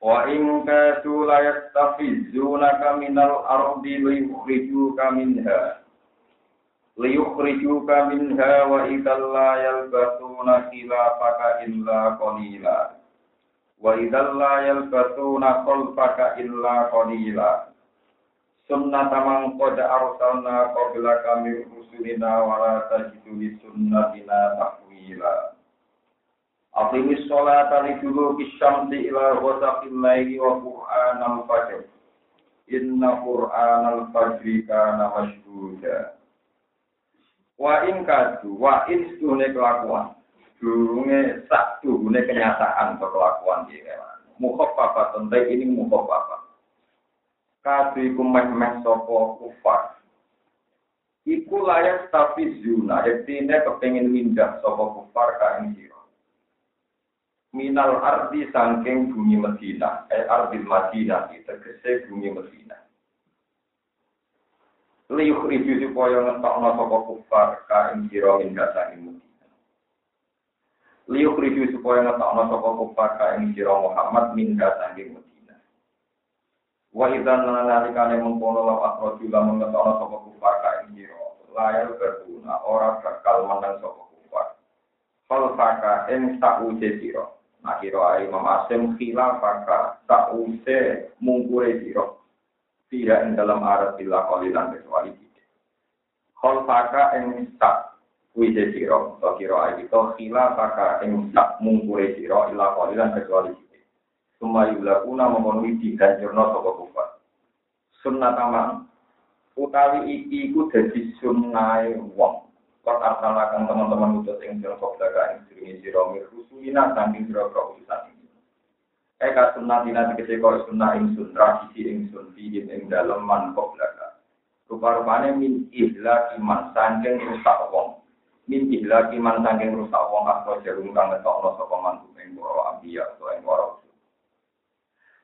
Wa in kadu la yastafizunaka minal ardi liyukhrijuka minha. Liyukhrijuka minha wa idzal la yalbasuna khilafaka illa qalila. Wa idzal la yalbasuna khalfaka illa qalila. Sunnata man qad arsalna qablaka min rusulina wa la tajidu sunnatina tahwila. Aqimis sholata li duluki syamsi ila ghasaqil laili wa qur'anal fajr. Inna qur'anal fajri kana mashhuda. Wa in kadu, wa in sedune kelakuan. Durunge sak durunge kenyataan kelakuan iki. Mukhaffafat tentai ini mukhaffafat. Kadu iku meh-meh sapa kufar. Iku layak tapi zuna, artinya kepengin mindah sapa kufar ka ing sira minal ardi sangking bumi Medina, eh ardi Madinah, tegese bumi Medina. Liyuk ribu supaya ngetokno sapa kufar ka ing sira ing dasane Medina. Liyuk ribu supaya ngetokno sapa kufar ka ing Muhammad min dasane Medina. Wa idzan nalikane mengkono law akhroju lamun ngetokno sapa kufar ka ing layar berguna ora bakal menang sapa kufar. Faka ing sak uje sira Nah kira ae Imam Asim khilafaka tak use mungkure sira. Tidak ing dalam arah bila kalilan kecuali kita. Khalfaka ing tak wise sira, atau kira ae itu khilafaka ing tak mungkure sira ila kalilan kecuali kita. Suma yulakuna memenuhi diganjurna sapa kufar. Sunnah tamang utawi iki iku dadi sunnahe wong Kok asalakan teman-teman utus ing sira kok daga ing sirine sira mir rusulina saking sira utusan ini. Eka sunnah dina tegese kok sunnah ing sun tradisi ing sun fi ing dalem man kok daga. Rupa-rupane min ihla iman saking rusak wong. Min ihla iman saking rusak wong atau jarum kang ngetokno sapa man ing para ambiya utawa ing para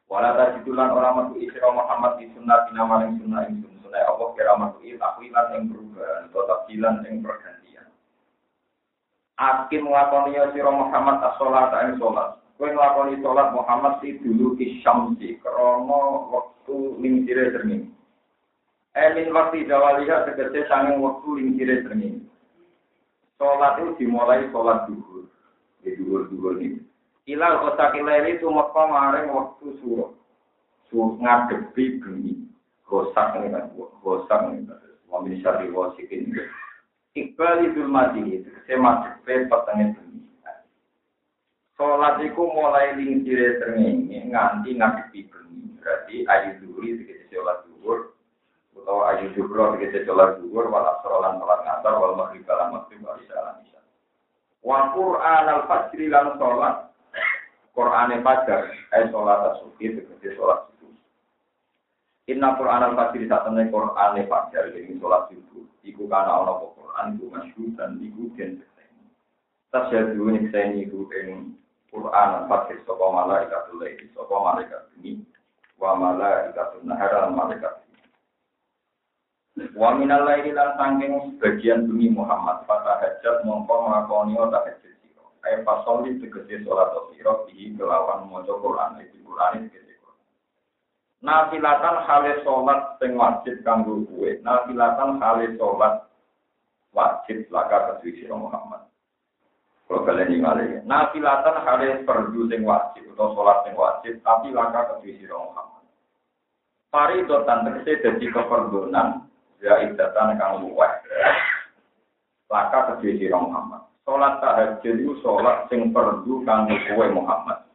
Wala tajidulan orang metu isra Muhammad di sunnah dina maring sunnah ing sun sunai Allah kira matuhi takwilan yang perubahan atau takwilan yang pergantian. Akim nglakoni ya sira Muhammad as-sholat ing sholat. Kowe nglakoni sholat Muhammad si dulu isyamsi krana wektu lingkire srengenge. Emin waktu jawaliha tegese sanging wektu lingkire srengenge. Sholat itu dimulai sholat duhur. Di duhur-duhur ini. Ilal kota kilaili itu maring waktu suruh. Suruh ngadepi bengi gosak ini kan, gosak ini kan. Wamin syari wasikin. Iqbal idul mati, saya masuk ke petangnya bumi. Sholat itu mulai lingkire serngi, nganti ngadepi bumi. Berarti ayu duri, sekitar sholat duhur. Atau ayu duhur, sekitar sholat duhur. Walau sholat sholat ngantar, walau maghrib, walau maghrib, walau walau isya. Wa Qur'an al-Fajri lan sholat. Qur'an al-Fajr, eh sholat asuki, sekitar sholat Inna Quran al Fajr saat temen Quran al Fajr jadi sholat subuh. Iku karena Allah Quran iku masyhur dan iku den sekseni. Tasyadu nyekseni iku ing Quran al Fajr sapa malaikatul laili sapa malaikat ini wa malaikatul nahar lan malaikat Wa minal laili lan sangking sebagian bumi Muhammad pada hajat mongko nglakoni tahajud sira. Ayo pasoli tegese salat sira di kelawan maca Quran iki Quran iki Nafilatan hale sholat sing wajib kanggo kuwe. Nafilatan hale sholat wajib laka kedui sira Muhammad. Kalau kalian ingat nafilatan hale perdu sing wajib atau sholat sing wajib tapi laka kedui sira Muhammad. Faridotan tegese dadi keperdonan ya idatan kang luweh. Laka kedui sira Muhammad. Sholat tahajud itu sholat sing perdu kanggo kuwe Muhammad.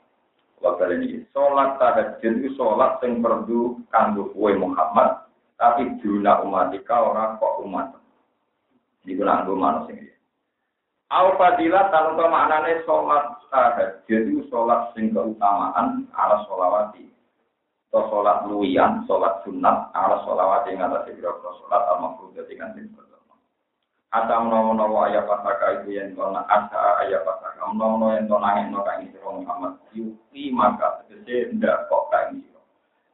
Wakil ini, sholat tahajud itu sholat yang perlu kanggo kue Muhammad, tapi juna umatika orang kok umat. Ini guna anggo manusia ini. Au fadilah tanpa maknane sholat tahajud itu sholat sing keutamaan ala sholawati. Atau sholat luwian, sholat sunat ala sholawati yang atas beberapa sholat al-mafrudah dengan sing Asa menawa-menawa ayat pasaka itu yang kona asa ayat pasaka menawa yang kona yang kain siro Muhammad yuki maka tegese ndak kok kain siro.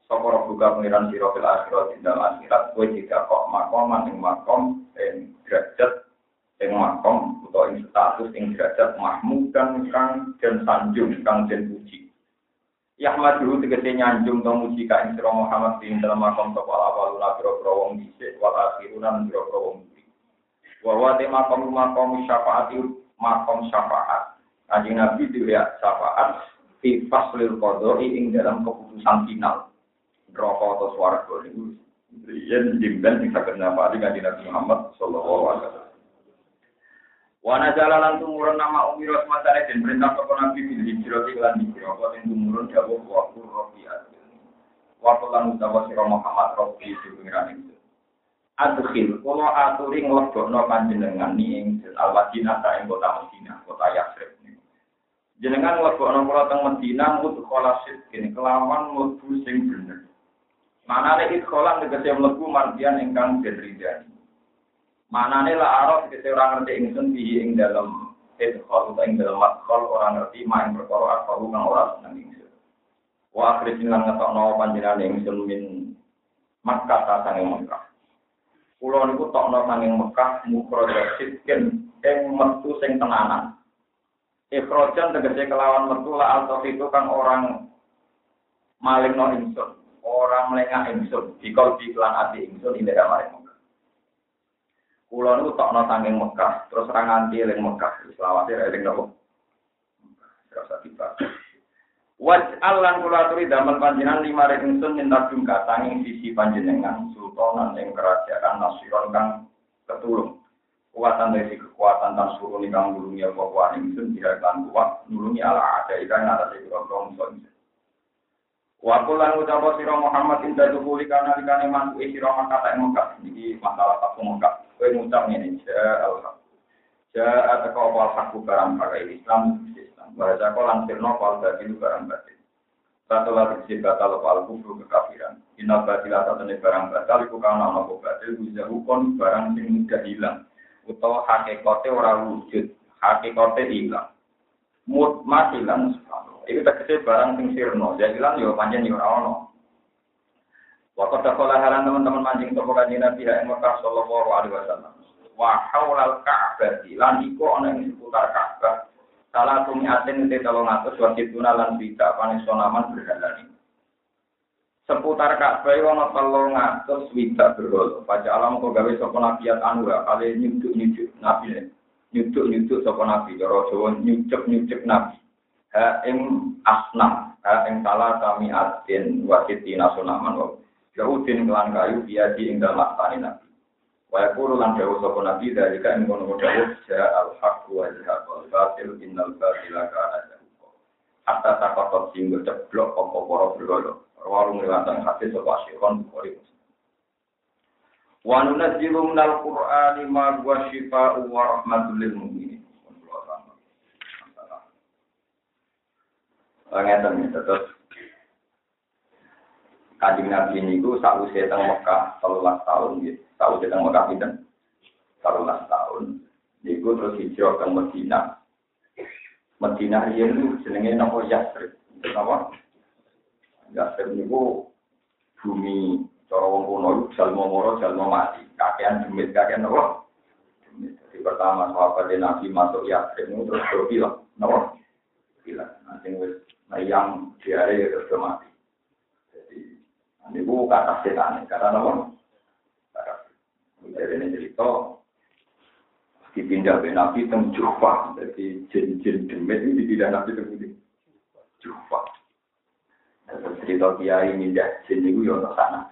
Sokoro buka pengiran siro fil akhirat di dalam akhirat tidak kok makom ing makom dan derajat ing makom atau ing status ing derajat mahmud dan kang dan sanjung kang dan puji. Yahmad dulu tegese nyanjung to muji kain siro Muhammad di dalam makom sapa awaluna biro-biro wong dhisik wal akhiruna biro-biro wong tema makom makom syafaat itu makom syafaat. Kaji Nabi dilihat syafaat di faslil kodo ing dalam keputusan final. Rokok atau suara itu Yen jimben bisa kena pada kaji Nabi Muhammad Sallallahu Alaihi Wasallam. Wana jalalan tumurun nama Umi Rosmatane dan perintah sopo Nabi bil hijrah iklan hijrah. Kau yang tumurun jawab waktu rofi Waktu lan utawa sira Muhammad rofi itu pengiran itu. adkhil kula aturi nglebokno panjenengan ni ing al-Madinah ta ing kota Madinah, kota Yasrib. Jenengan nglebokno kula teng Madinah mudkhala sidqin kelawan mlebu sing bener. Manane idkhala tegese mlebu mardian ingkang den ridani. Manane la araf tegese ora ngerti ingsun di ing dalem idkhal ing dalem madkhal ora ngerti main perkara apa kang ora seneng ingsun. Wa akhirnya lan ngetokno panjenengan ingsun min Makkah ta sange Makkah. Kulo niku tokno sanging Mekah mukroja sitken ing metu sing tenanan. Ikrojan tegese kelawan metu la alto itu kan orang maling no ingsun, orang melengah ingsun, dikol di klan ati ingsun ini daerah maring Mekah. Kulo niku tokno sanging Mekah, terus ra nganti eling Mekah, selawase eling nopo. Rasa tiba. Waj'al lan kula aturi damel panjenengan lima ingsun minta jungka sanging sisi panjenengan sultanan ing kerajaan nasiron kang ketulung. Kuatan dari kekuatan dan suruh nih kang nulungi apa kuat ingsun kan kuat nulungi ala ada ikan atas ibu rong son. Waktu lan ucap sira Muhammad inda dukuli kana dikane mantu sira kata Mekah iki masalah tak Mekah. Kowe ngucap ngene ja Allah. Ja ataka wal hakku barang pakai Islam Bahasa kau langsir nopal dari barang batin. Satu lagi si batal pal kufru kekafiran. Inna batila satu barang batal iku kana nopo batil bisa hukon barang sing mudah hilang. Utawa hakikate ora wujud, hakikate hilang. Mut matilan Itu tegese barang sing sirno, jadi hilang yo panjang yo ora ono. Waktu sekolah halan teman-teman mancing toko kanjeng Nabi yang Mekah Sallallahu Alaihi Wasallam. Wa haulal Ka'bah lan iku ana ing seputar Ka'bah Salah tumi atin nanti tolong atus wajib tunalan tidak panis sonaman berhalani. Seputar Ka'bah ono tolong atus wida berhol. Baca alam kau gawe sopo nabiat anura kali nyuduk nyuduk nabi nyuduk nyuduk sopo nabi. Joro Jawa nyuduk nyuduk nabi. Ha ing asnam ha ing salah kami atin wajib sonaman. Jauhin kelan kayu biadi ing dalam nabi. Wa yaqulu lan dawu sapa nabi dari kan ngono dawu ja al haq wa al batil innal batila kana. Hatta takot sing ceblok apa para berhala. Warung riwayat hadis sapa Syekhon Bukhari. Wa nunazzilu minal Qur'ani ma huwa syifaa'un wa rahmatul lil mu'minin. Ngeten terus Kanjeng Nabi niku sakwise teng Mekah 13 tahun gitu. Sakwise teng Mekah pinten? 13 tahun. Niku terus hijrah ke Madinah. Madinah riyen jenenge napa Yasrib. Napa? Yasrib niku bumi cara wong kuno jalma moro jalma mati. Kakean demit kakean napa? Jadi pertama sahabat Nabi masuk Yasrib niku terus do bilang, napa? Bilang. Nanti wis yang diare terus mati. Ini bu kata setan, kata apa? Jadi ini cerita dipindah ke Nabi teng Jufa, jadi jin-jin demit ini dipindah Nabi teng Jufa. Cerita kiai pindah jin itu ya sana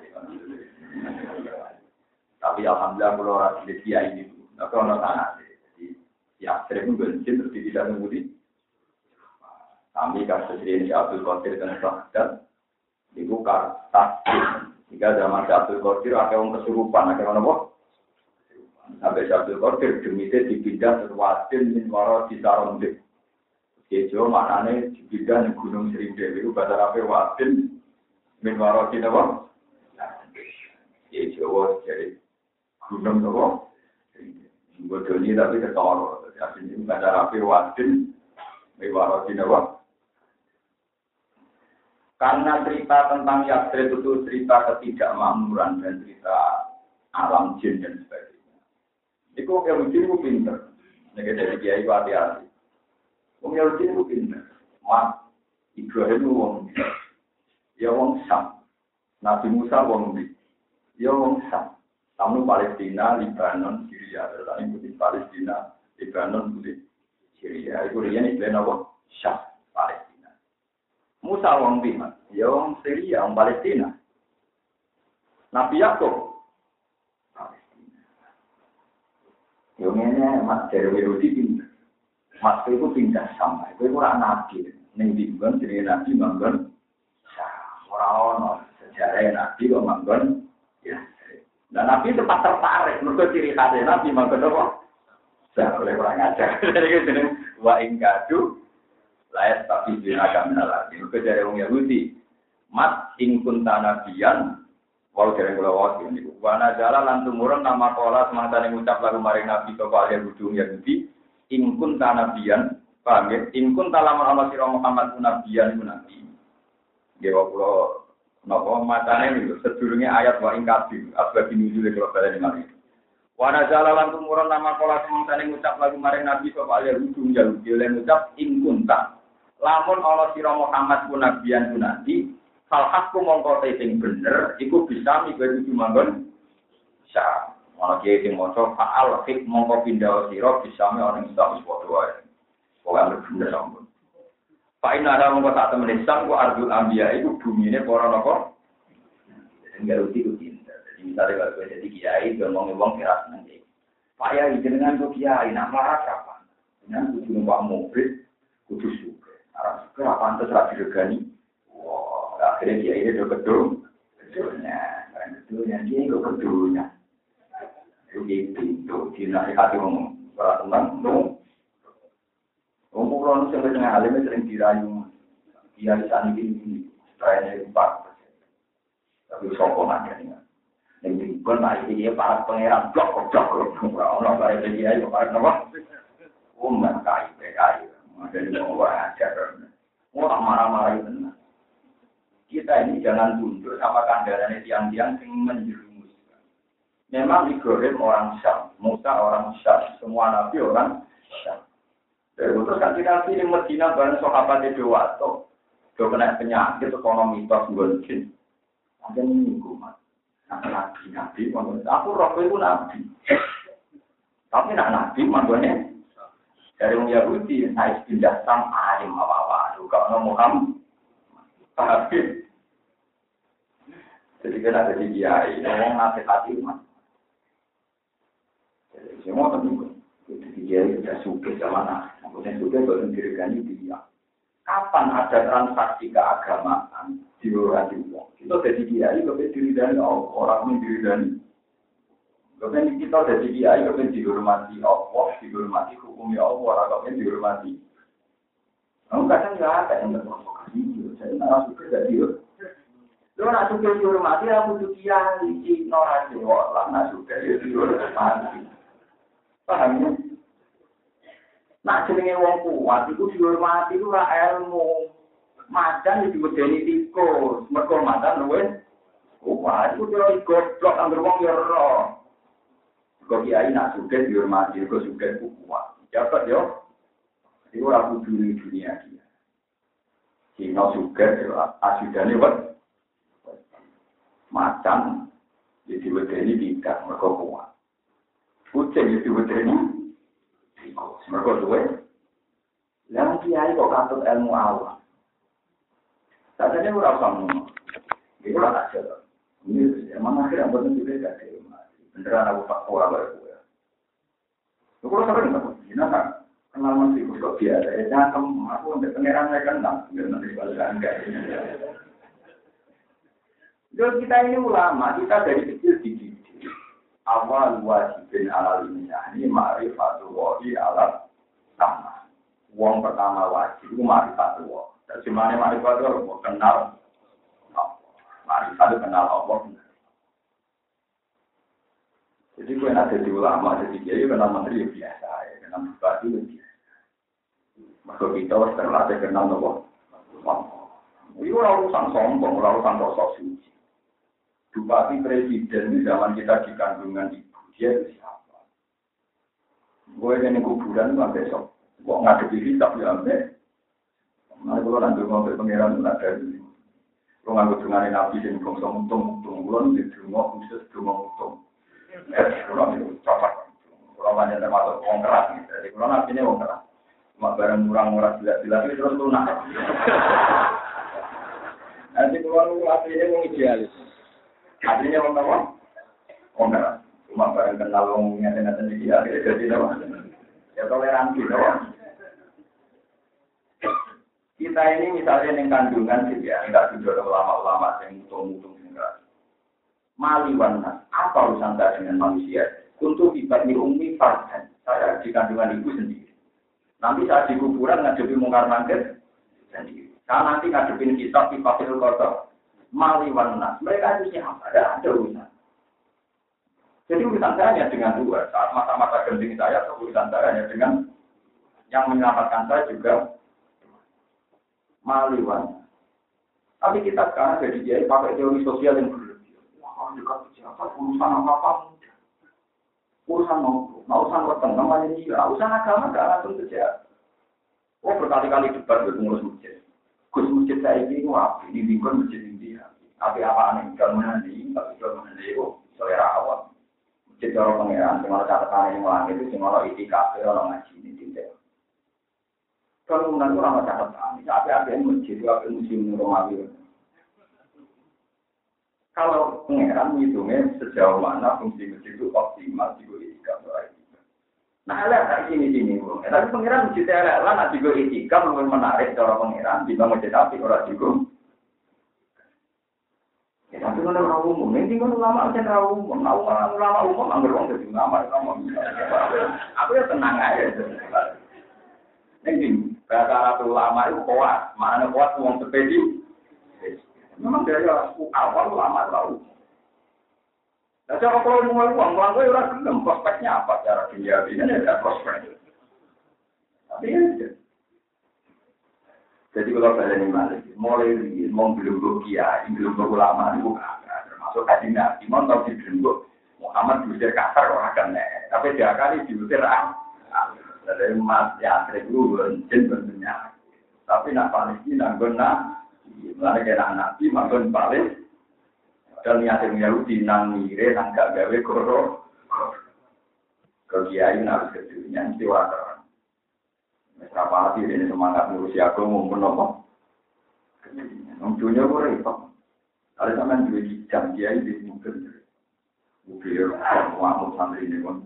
Tapi alhamdulillah kalau orang di kiai itu, tapi orang sana Jadi ya sering bensin terus tidak nunggu Kami kasus ini Abdul Qadir dan Sahadat, Iku tasbih. Jika zaman Abdul Qadir ada orang kesurupan, ada orang apa? Sampai Syabdul Qadir demitnya dipindah terwatin min waro di Sarondek. Kejo maknanya dipindah di Gunung Serindel itu bahasa apa watin min waro di apa? Kejo jadi gunung apa? Bodoni tapi ketoro. Jadi bahasa apa watin min waro di apa? Karena cerita tentang Yasrib itu cerita ketidakmakmuran dan cerita alam jin dan sebagainya. Itu Yahudi itu pinter. Ini dari kiai hati-hati. Wong Yahudi itu pinter. Mat, Ibrahim itu wong Ya wong Sam. Nabi Musa wong Ya wong Sam. Kamu Palestina, Libanon, Syria. Tadi putih Palestina, Libanon, putih Syria. Itu dia ini apa? Syam, Palestina. Musa wong Bima. Ya wong Syria, wong Palestina. Nabi Yakub Yo ngene Mas dari Yahudi. Mas itu pindah sama. Itu ora nabi. Ning dibon jenenge nabi manggon. Ora ono sejarah nabi kok manggon. Ya. Dan nabi tetap tertarik. Mergo ciri khas nabi manggon apa? Saya oleh orang ngajar. Jadi gitu wa ing kadu layak tapi dina kami lagi. Mergo dari wong Yahudi. Mat ing kunta nabiyan Wau dari kula ini. Wana jalan nama kola semangsa yang ucap lagu maring nabi ke kalian budung Yahudi. Ingkun tanabian, paham ya? Ingkun talaman Allah sirah Muhammad nabian nabi. Dewa kula nopo matane itu sedurunge ayat wa ingkabi asbab nuzul kalau kalian mari. Wana jalan lan tumurun nama kola semangsa yang ucap lagu maring nabi ke kalian budung Yahudi. Oleh ucap ingkun ta. Lamun Allah sirah Muhammad nabian nabi. Hal aku mongko sing bener, iku bisa mibar itu manggon. Bisa. Malah kiai sing moco faal hik mongko pindah bisa mi orang bisa wis padha wae. Pokoke bener sampun. Pak Ina ada mongko tak temen Islam ku ardul ambia itu bumi ini para nopo. Enggak rugi rugi. Jadi misalnya kalau jadi kiai ngomong ngomong kira seneng Pak ya dengan ku kiai nak marah siapa? Dengan kudu numpak mobil kudu suka. Arah suka apa antus ra diregani. Akhirnya dia ini udah gedung. Gedungnya. Gedungnya. Dia itu gedungnya. Itu pintu. Dinasihati ngomong. Para teman. Ngomong orang sampai dengan alimnya sering dirayu. Dia di ini. Supaya empat. Tapi sokongan ya. Yang dibuat ini dia para pangeran blok blok orang para dia itu para nama umat kai ada di bawah ajar mau marah-marah itu kita ini jangan tunduk sama kandarannya tiang-tiang yang menjerumuskan. Memang Ibrahim orang Syam, Musa orang Syam, semua nabi orang Syam. Dari itu kan kita pilih Medina bareng sahabat itu waktu do kena penyakit ekonomi tos mungkin. Ada minggu mas. Nabi nabi, aku roh itu nabi. Tapi nak nabi maksudnya dari orang Yahudi, naik pindah sam alim apa apa, juga orang Muhammad. Tapi jadi kan ada di kiai, ngomong nasihati umat. Semua tentu, jadi kiai sudah suka maksudnya suka baru dirikan dia. Kapan ada transaksi keagamaan di luar uang? Kita jadi kiai, kita diri dari orang yang diri Kemudian kita jadi kiai, kemudian dihormati Allah, dihormati hukumnya Allah, orang kemudian dihormati. Kamu kadang nggak ada yang berprovokasi, jadi nggak suka jadi Lo nak suka dihormati, aku tuh kiai, cino aja, lah nak suka ya dihormati. paham ya? Nah, jenenge wong kuat iku dihormati ora ilmu. Madan iki medeni tikus, mergo madan luwe kuat iku ora digodhok anggere wong ya ora. Kok kiai nak suket dihormati, kok suket kuat. Siapa yo? Iku ora kudu ning dunia iki. Sehingga suket asidane wet. Macan jadi medeni tikus, mergo kuat. Kucing jadi wedeni tikus mereka duwe yang kiai kok katut ilmu Allah Tadinya ora usah. Iku ora tak jalan. Ini emang akhirnya bener juga gak ada Beneran aku tak kuat lah gue. Kalau sampai nggak? Ini kan kenal masih kok biasa. Ya jangan aku untuk pangeran saya kenal. Biar nanti balasan kayak Jadi kita ini ulama, kita dari kecil dididik. Awal wajibin alal ini ma'rifatul wahi alat sama. Wong pertama wajib itu ma'rifatul wahi. Jadi mana ma'rifatul wahi kenal. Kenal Allah. Jadi gue ada di ulama, jadi dia kenal menteri biasa, ya. kenal bupati biasa. Maka kita harus terlatih kenal Allah. Ini urusan sombong, urusan sosok suci. Bupati presiden di zaman kita di kandungan ibu, dia itu siapa? Gue ini kuburan kan besok. Gue ngadepi kitab ya ambil. Nah, kalau nanti mau pengiran ada ini. Kalau nggak dengan nabi sing bangsa untung untung, kalau nanti dungo khusus dungo untung. Eh, kalau itu cocok. Kalau banyak termasuk uang keras, jadi kalau nabi ini uang keras. Cuma barang murah-murah jelas-jelas itu terus lunak. Nanti kalau nabi ini mau idealis. Artinya orang apa? Oh enggak, cuma barang kenal orang ngeten-ngeten di dia, jadi apa? Ya toleransi, apa? Kita ini misalnya yang kandungan gitu ya, enggak juga ulama-ulama yang mutung-mutung enggak. Maliwan apa urusan saya dengan manusia? Untuk ibadah umi fardan, saya di kandungan ibu sendiri. Nanti saat di kuburan ngadepi mungkar mangkir sendiri. Karena nanti ngadepin kitab di fasil kotor maliwan nas. Mereka itu siapa? Ada ada urusan. Jadi urusan saya hanya dengan dua. Saat masa-masa genting saya, urusan saya hanya dengan yang menyelamatkan saya juga maliwan. Tapi kita sekarang jadi dia pakai teori sosial yang berlebihan. Wah, dekat pejabat, urusan apa-apa. Urusan mau, mau urusan weteng, namanya dia. Urusan agama gak langsung saja. Oh, berkali-kali debat dengan pengurus masjid. Gus masjid saya ini wah, ini lingkungan masjid India. Tapi apa aneh kalau menandi, tapi kalau menandi itu selera awam. Masjid orang pangeran, cuma catatan yang ulang itu cuma orang itikaf, orang ngaji ini tidak. Kalau menandi orang catatan, tapi ada yang masjid, ada museum Romawi. Kalau pangeran menghitungnya sejauh mana fungsi masjid itu optimal juga itikaf Nah, lah tak sini sini bro. Eh, tapi pangeran masjid lah lah nanti gue itikaf lebih menarik cara pangeran di bangun tapi orang juga. Ya, kalau orang umum, nanti kalau ulama aja orang umum, mau ulama umum ambil uang dari ulama, ulama. Aku ya tenang aja. Nanti bahasa Arab ulama itu kuat, mana kuat uang sepedi. Memang dari awal ulama tahu. Nah, cara kalau mulai uang, uang gue udah gelem, prospeknya apa? Cara dunia ini ada prospek. Tapi ya, jadi kalau saya ini balik, mulai ini, mau belum kiai, belum gue ulama, itu termasuk kaji nabi, mau tahu di belum Muhammad diusir kasar orang kan, tapi dia kali diusir ah. Dari mas ya, itu jin bentuknya. Tapi nak Palestina, gue nak, mulai kena nabi, makin paling dan niatin Yahudi nang mire nang gak gawe koro. Ke kiai harus ke dunia mesti. Berapa hati ini semangat ngurusi aku mau apa? Nang dunia gue repot. Ada sama dua jam kiai di mungkin. Mungkin mau santri ini kan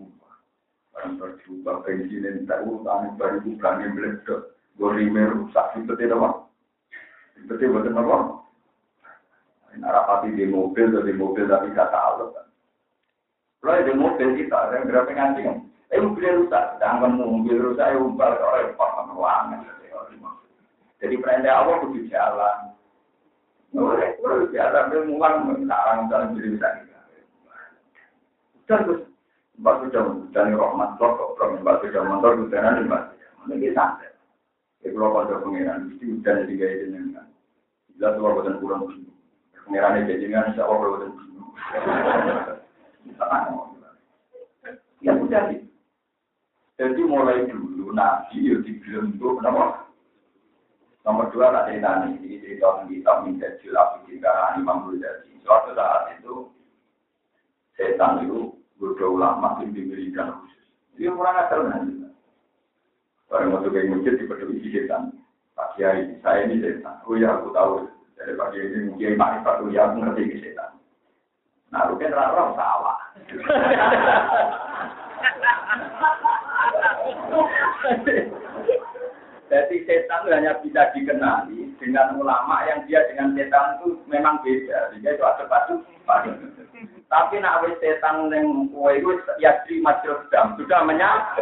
Barang berjubah bensin dan tak urutan baru bukan yang beledok. Gue rimer rusak itu tidak apa? Itu betul apa? Narapati di mobil, di mobil tapi gak tahu. Kalau di mobil kita, yang berapa ngaji Eh mobilnya rusak, sedangkan mobil rusak, ya umpal ke orang yang ruangan. Jadi perintah Allah kudu jalan. Boleh, boleh jalan, dia mulang, sarang jalan jadi bisa Terus, Mbak sudah dari rahmat kok, Mbak sudah motor, sudah nanti Mbak. Ini santai. Ya kalau pada hujan jadi gaya jenengan. Jelas kalau bukan kurang begini. Pengirannya jadinya insya Allah berwujud. Ya udah sih. Jadi mulai dulu Nabi ya digelembuk kenapa? Nomor dua tak cerita nih, ini cerita kita minta jilaf di karena Imam Ghazali. Suatu saat itu setan itu berdua ulama yang diberikan khusus. Dia kurang ajar nanti. Barang masuk ke masjid dipeduli setan. Pak Kiai, saya ini setan. Oh ya aku tahu. Dari pagi ini mungkin makrifat ya aku ngerti ke setan. Nah, lu kan rara salah. Jadi setan itu hanya bisa dikenali dengan ulama yang dia dengan setan itu memang beda. Sehingga itu ada padu. Tapi nak wis setan ning kowe iku ya di sedang sudah menyatu.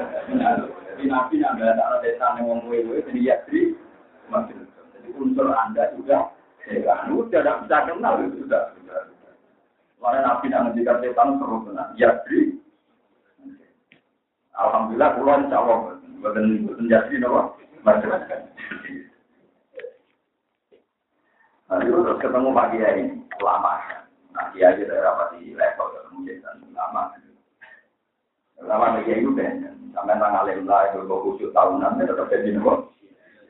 Jadi nabi nak ada setan wong kowe kowe jadi ya di. Jadi unsur Anda juga setan. Udah tidak bisa kenal itu sudah. sudah. Lalu nabi nak ngendikan setan terus benar. Ya di Alhamdulillah pulau insya Allah bukan nopo majro. Nanti terus ketemu Pak Kiai ulama. Nah, dia aja dari rapati level ketemu jadi lama. Lama lagi itu kan, sampai tanggal lah itu dua tahunan itu tetap jadi nopo.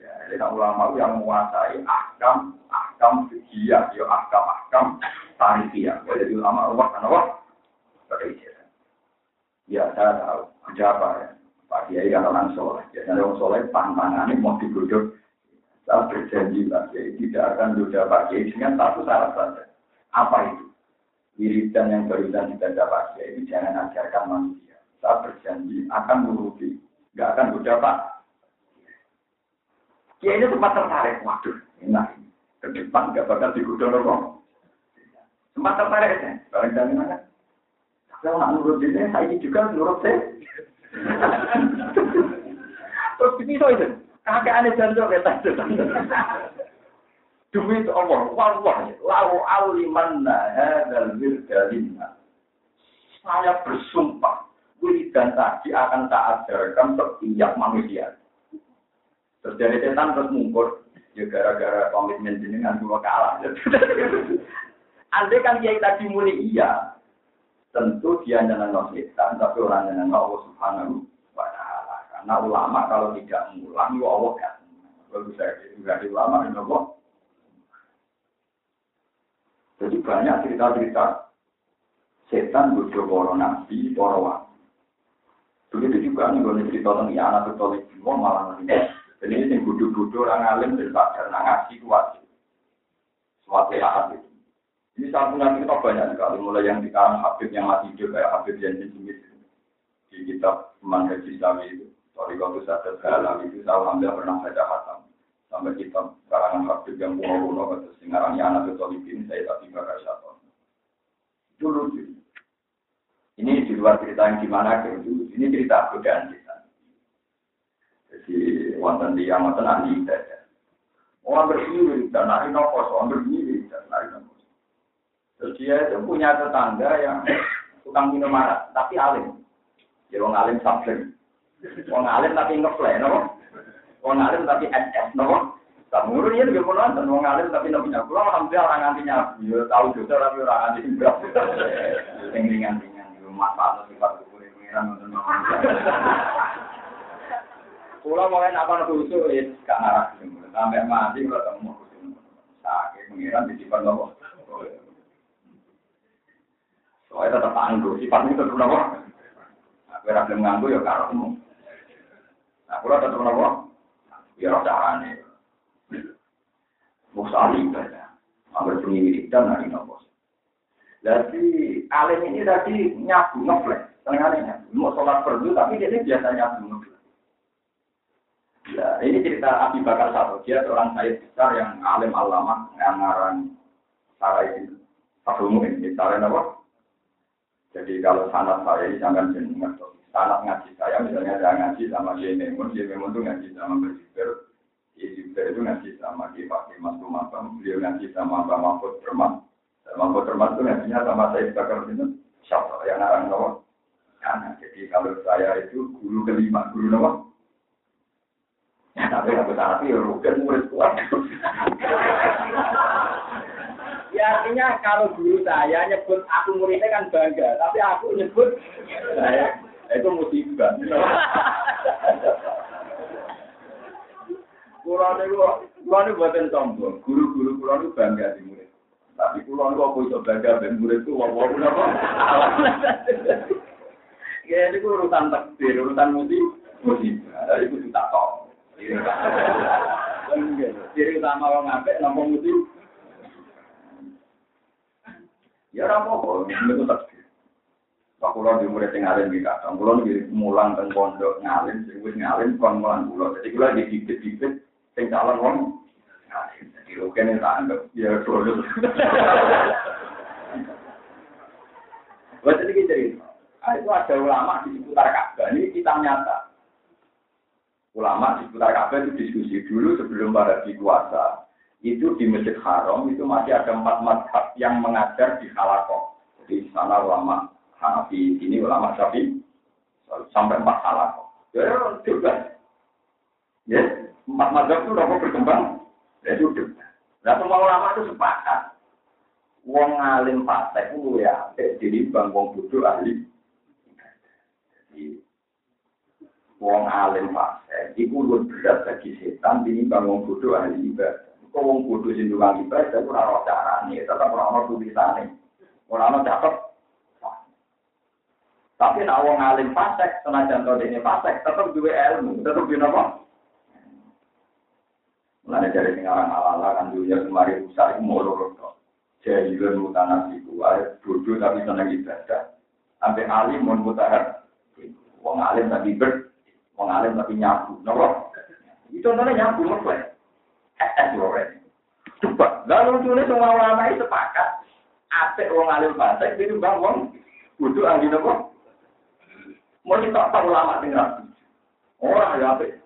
Ya, jadi ulama yang menguasai ahkam, ahkam fikih, ya ahkam, ahkam tarifiyah. Jadi ulama Allah kan apa? Berbeda. Ya, saya tahu. Ada apa ya? Pak Kiai kan orang soleh. Biasanya orang soleh pantangannya mau digodok. Saya berjanji Pak Kiai tidak akan duda Pak Kiai dengan satu syarat saja. Apa itu? wiridan yang barusan kita dapat ya ini jangan ajarkan manusia. Saya berjanji akan menuruti, nggak akan berdapat. Ya ini sempat tertarik, waduh, enak. Ke depan nggak bakal digodong dong. Sempat tertarik ya, barang mana? Kalau nggak nurut ini, saya juga nurut saya. Terus ini so itu, kakek aneh jantung ya, Demi itu Allah, wallah, lau aliman hadzal wirdalinna. Saya bersumpah, wiridan tadi akan tak ajarkan setiap manusia. Terus dari setan terus mungkur, ya gara-gara komitmen jenengan dua kalah. Andai kan kiai tadi muni iya, tentu dia nyenang setan, tapi orang nyenang Allah Subhanahu wa Ta'ala. Karena ulama kalau tidak mengulang, ya Allah kan. Kalau bisa juga di ulama, ya Allah jadi banyak cerita-cerita setan bodoh para nabi, para. Begitu juga nih kalau cerita tentang ya anak katolik semua malah nanti. Jadi ini bodoh-bodoh orang alim dan sadar ngaji kuat. Suatu saat itu. Ini santunan kita banyak sekali, mulai yang sekarang Habib yang mati juga kayak Habib yang Smith di kitab Manhaji Islami itu. Sorry kalau saya segala itu saya alhamdulillah pernah baca hatam sampai kita karangan Habib yang kuno-kuno atau singarangnya anak ketolipin saya tapi bakal satu. Dulu ini di luar cerita yang gimana itu ini cerita godaan kita. Jadi wonten di yang wonten ahli ibadah. Orang bersiri dan ahli nopos, orang bersiri dan ahli nopos. Terus dia itu punya tetangga yang tukang minum arak, tapi alim. Jadi orang alim sabling. Orang alim tapi ngeplay, no? Wong alim tapi SS, nopo? Tak murun ya juga pun nonton, wong alim tapi nopo nyabu. Kalau alhamdulillah orang nganti nyabu, ya tahu juga tapi orang nganti nyabu. Yang ringan-ringan, itu manfaat sifat kukurin pengiran nonton nopo. Pulau mau enak apa khusus, ya gak. Sampai mati kalau temu khusus. Sakit pengiran di sifat nopo. Soalnya tetap tangguh, sifatnya tetap nopo. Aku rasa nganggu ya karena Nah, kalau tetap nopo. Ya carane. Musali ibadah. Ambil bunyi dan hari nopo. Jadi alim ini tadi nyabu ngeflek. Tengahnya. Mau sholat perlu tapi dia biasa nyabu ngeflek. Ya, ini cerita Abi Bakar satu. Dia seorang saya besar yang alim alama yang ngarang cara itu. Satu ini cara apa? Jadi kalau sanat saya ini jangan jenengan anak ngaji saya misalnya saya ngaji sama Kiai Memun, Kiai Memun itu ngaji sama Berjiber, Kiai Jiber itu ngaji sama Kiai Pak Mas Tumakam, beliau ngaji sama Mbak Mahfud Berman, Mahfud Berman itu ngajinya sama saya Bakar itu siapa yang narang Nawa. Nah, jadi kalau saya itu guru kelima, guru Nawa. Tapi aku tapi ya murid kuat. Ya artinya kalau guru saya nyebut aku muridnya kan bangga, tapi aku nyebut saya itu musibah. Kulo niku kulo niku buatan sombong. Guru-guru kulo niku bangga di murid. Tapi kulo niku apa iso bangga ben murid ku wong-wong napa? Ya itu urusan takdir, urusan musibah. Itu tak tahu. Ciri utama orang ngapik nampak musibah. Ya rapopo, itu takdir. Pak Kulo di murid yang ngalim di kadang, Kulo di mulang teng pondok ngalim, sing wis ngalim kon mulang Kulo. Jadi Kulo di bibit-bibit sing calon wong ngalim. Jadi oke nih tak anggap ya dulu. Buat ini cerita. Ah, itu ada ulama di seputar Ka'bah. Ini kita nyata. Ulama di seputar Ka'bah itu diskusi dulu sebelum para kuasa. Itu di Masjid Haram itu masih ada empat madhab yang mengajar di Halakoh. Jadi sana ulama Hanafi, ini ulama Syafi'i sampai empat Halakoh. Ya, juga. Ya, empat madhab itu udah berkembang. Ya, sudah. Nah, semua ulama itu sepakat. Wong alim fasik ku ya, jadi bang wong bodoh ahli wong alim iku luwih berat bagi setan tinimbang wong bodoh ahli ibadah. Kok wong bodoh sing tukang ibadah ora ora carane, tetep ora ono tulisane. Ora ono catet. Tapi nek wong alim fasik senajan to dene fasik tetep duwe ilmu, tetep duwe napa? Mulane dari sing aran ala kan dunia kemarin rusak iku mau loro to. Jahilun mutanasiku, ae bodoh tapi seneng ibadah. Sampai alim mun mutahar, wong alim tapi ber Wong alim tapi nyabu, nopo? Itu contohnya nyabu nopo? Coba, lalu lucunya semua ulama itu sepakat. Apik wong alim itu bang wong? Mau kita tahu ulama tinggal. Orang ya apik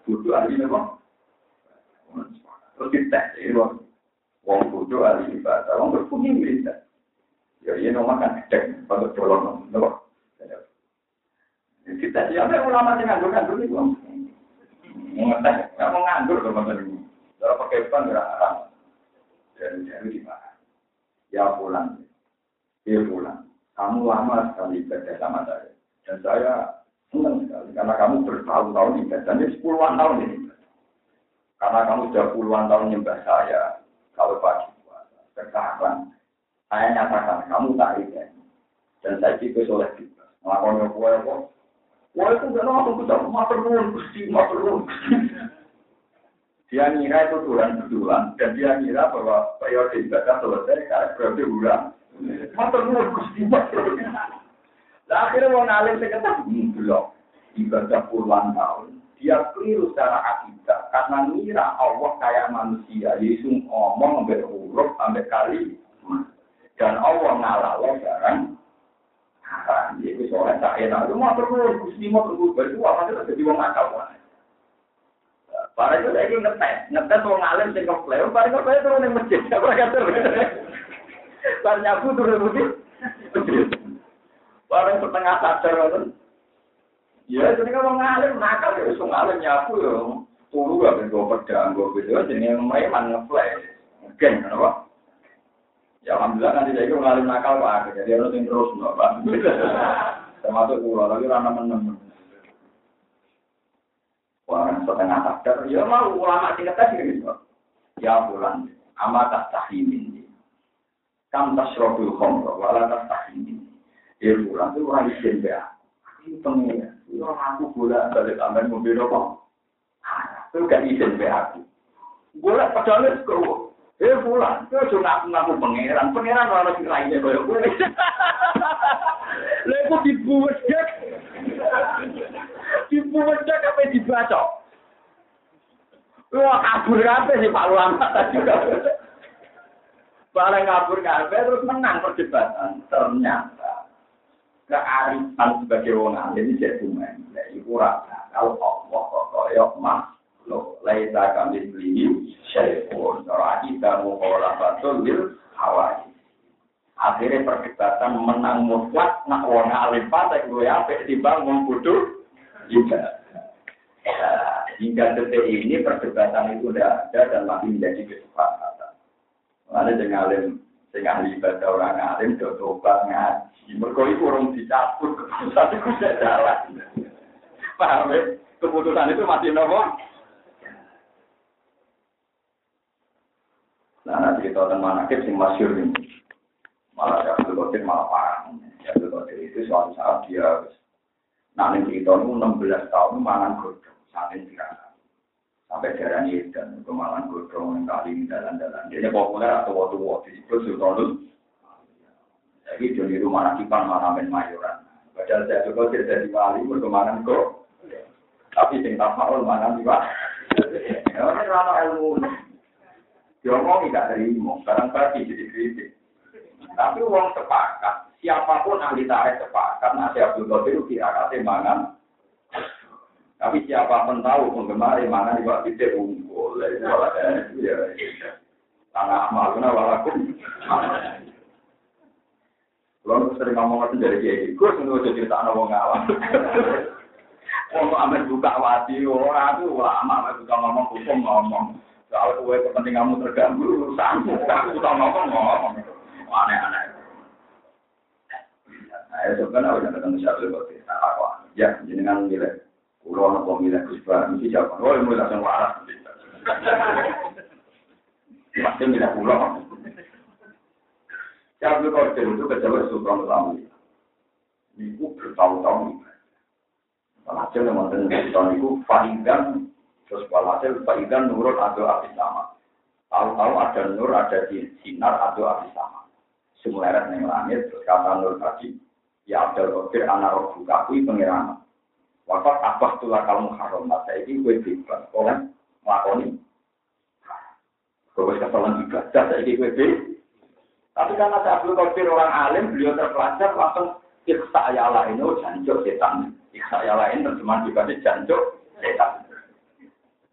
kita ini wong kudu ahli ibadah, wong berpunya ibadah. Ya, nomor kan cek? Kita siapa ulama yang nganggur nganggur itu? Mengeteh, nggak mau nganggur teman-teman ini. Kalau pakai ban nggak haram. Dan jadi di mana? Ya pulang, ya pulang. Kamu lama sekali ibadah sama saya. Dan saya senang sekali karena kamu bertahun-tahun ibadah. Ini sepuluhan tahun ini. Karena kamu sudah puluhan tahun nyembah saya. Kalau pagi puasa. Sekarang saya nyatakan kamu tak ibadah. Dan saya juga soleh juga. Melakukan kue kok Wah itu gak langsung kita matur nuwun gusti, matur Dia ngira itu Tuhan betulan dan dia ngira bahwa periode ibadah selesai karena periode bulan. Matur nuwun gusti, Nah, akhirnya mau ngalim sekitar belum ibadah puluhan tahun. Dia keliru secara akidah karena ngira Allah kayak manusia. Yesus ngomong sampai huruf sampai kali dan Allah ngalah barang Iku soalnya tak enak. Lu mau terus, gusti mau terus. Baju apa sih jadi wong akal mana? Para itu lagi ngetes, ngetes wong alim sing kepleo. Para saya turun yang masjid, apa kata? Para nyapu turun masjid. Para setengah sadar kan. Ya, jadi kalau ngalim nakal ya, wong alim nyapu ya. Turu gak gue pedang, gue video, jadi yang main ngeplay. Geng, kenapa? Ya alhamdulillah nanti saya ngalim nakal pak, jadi harus terus pak. Termasuk pulau, tapi rana menemen. Orang setengah sadar, ya mau ulama tingkat tadi gitu. Ya bulan, amat tak tahimin. Kam tasrobul khomro, wala tak tahimin. Ya bulan itu orang izin ya. Ini pengen, itu aku gula balik tambahin mobil apa? Itu gak izin ya aku. Gula padahal itu Eh pulang, itu cuma aku ngaku pangeran, pangeran orang sing lainnya kaya gue. Lha iku dibuwedek. Dibuwedek apa dibaca? Wah kabur kabeh sih Pak Ulama tadi. Barang kabur kabeh terus menang perdebatan. Ternyata kearifan sebagai wong alim ini jadi main. Iku rasa kalau Allah kok koyok mah lo laisa kami beli syai'un ora kita mukola batul bil hawai akhirnya perdebatan menang mutlak nak wong alim pada gue apa timbang wong bodoh juga ya, hingga detik ini perdebatan itu sudah ada dan masih menjadi kesepakatan. Ada dengan alim ahli ibadah orang alim tobat ngaji. Mergo iku urung dicabut keputusan itu sudah jalan. Paham ya? Keputusan itu masih nopo? Nah, nanti kita akan manakib sing masyur ini. Malah Abdul Qadir malah parah. Abdul Qadir itu suatu saat dia nanti cerita itu 16 tahun mangan godong sampai tirakat. Sampai darah dan kemalan godong yang kali dalan-dalan. Dia populer atau waktu-waktu disebut Sultanul. Jadi jadi rumah nakipan mana main mayoran. Padahal saya juga tidak jadi wali berkemanan kok. Tapi sing tak mau mana nih pak. Ya, ini rana ilmu. Diomong tidak terima, sekarang pasti jadi kritik. Tapi uang sepakat, siapa pun ahli tarikh sepakat nasi Abdul Qadir tirakate mangan. Tapi siapa pun tahu penggemar mangan di waktu itu unggul. Ya, tanah amaluna walakum. Kalau sering ngomong itu dari kiai, gue sentuh jadi cerita anak wong awam. Wong amet buka wati, orang itu lama amet buka ngomong hukum ngomong. Soal kue kepentinganmu terganggu, urusanmu, aku buka ngomong ngomong. Aneh-aneh. Nah, sebenarnya udah ketemu siapa lebih nah, aku ya jenengan milih. Pulau nopo milih kusba mesti siapa oh mulai langsung waras. Pasti milih pulau Siapa Qadir itu kejabat Sultan Utama. Itu bertahun-tahun. Walhasil yang mantan Sultan itu Faidan, terus walhasil Faidan nurut atau abis sama. Tahu-tahu ada nur, ada sinar atau abis sama. Semua erat yang langit, terus kata nur tadi, ya Abdul Qadir anak roh bukakui pengiraman. Wafat abah tulah kalau haram, masa ini gue bebas. Oleh melakoni. Gue keselan ibadah, saya ini gue bebas. Tapi karena saya Abdul Qadir orang alim, beliau terpelajar langsung iksa ya lain, oh jancuk setan. Iksa ya lain terjemahan juga jancuk setan.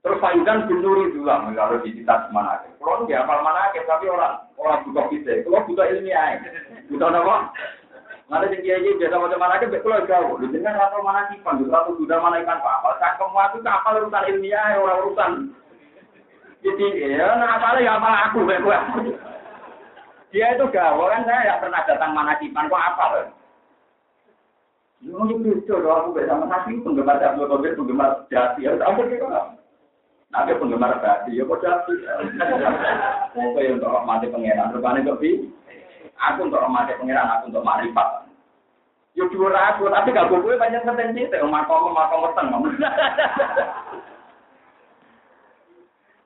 Terus Faidan bin Nuri juga kalau di mana ke. Kalau nggak apa mana ke, tapi orang orang buka kita. Kalau buka ilmiah, buka apa? Mana sing kiai biasa macam mana ke, kalau jauh. Lu jangan atau mana sih, pandu atau sudah mana ikan apa? Kan kamu itu kapal urusan ilmiah, orang urusan. Jadi ya, nah apa ya apa aku, gue. Dia itu gawe kan saya tidak pernah datang mana kipan kok apa loh. Ini lucu aku bersama nasi penggemar Abdul Qadir penggemar jati ya tahu gitu kan. Nanti penggemar jati ya kok jati. Oke untuk mati pangeran rupanya kok. Aku untuk mati pangeran aku untuk marifat. Yo dua aku tapi gak gue banyak potensi itu makom makom weteng.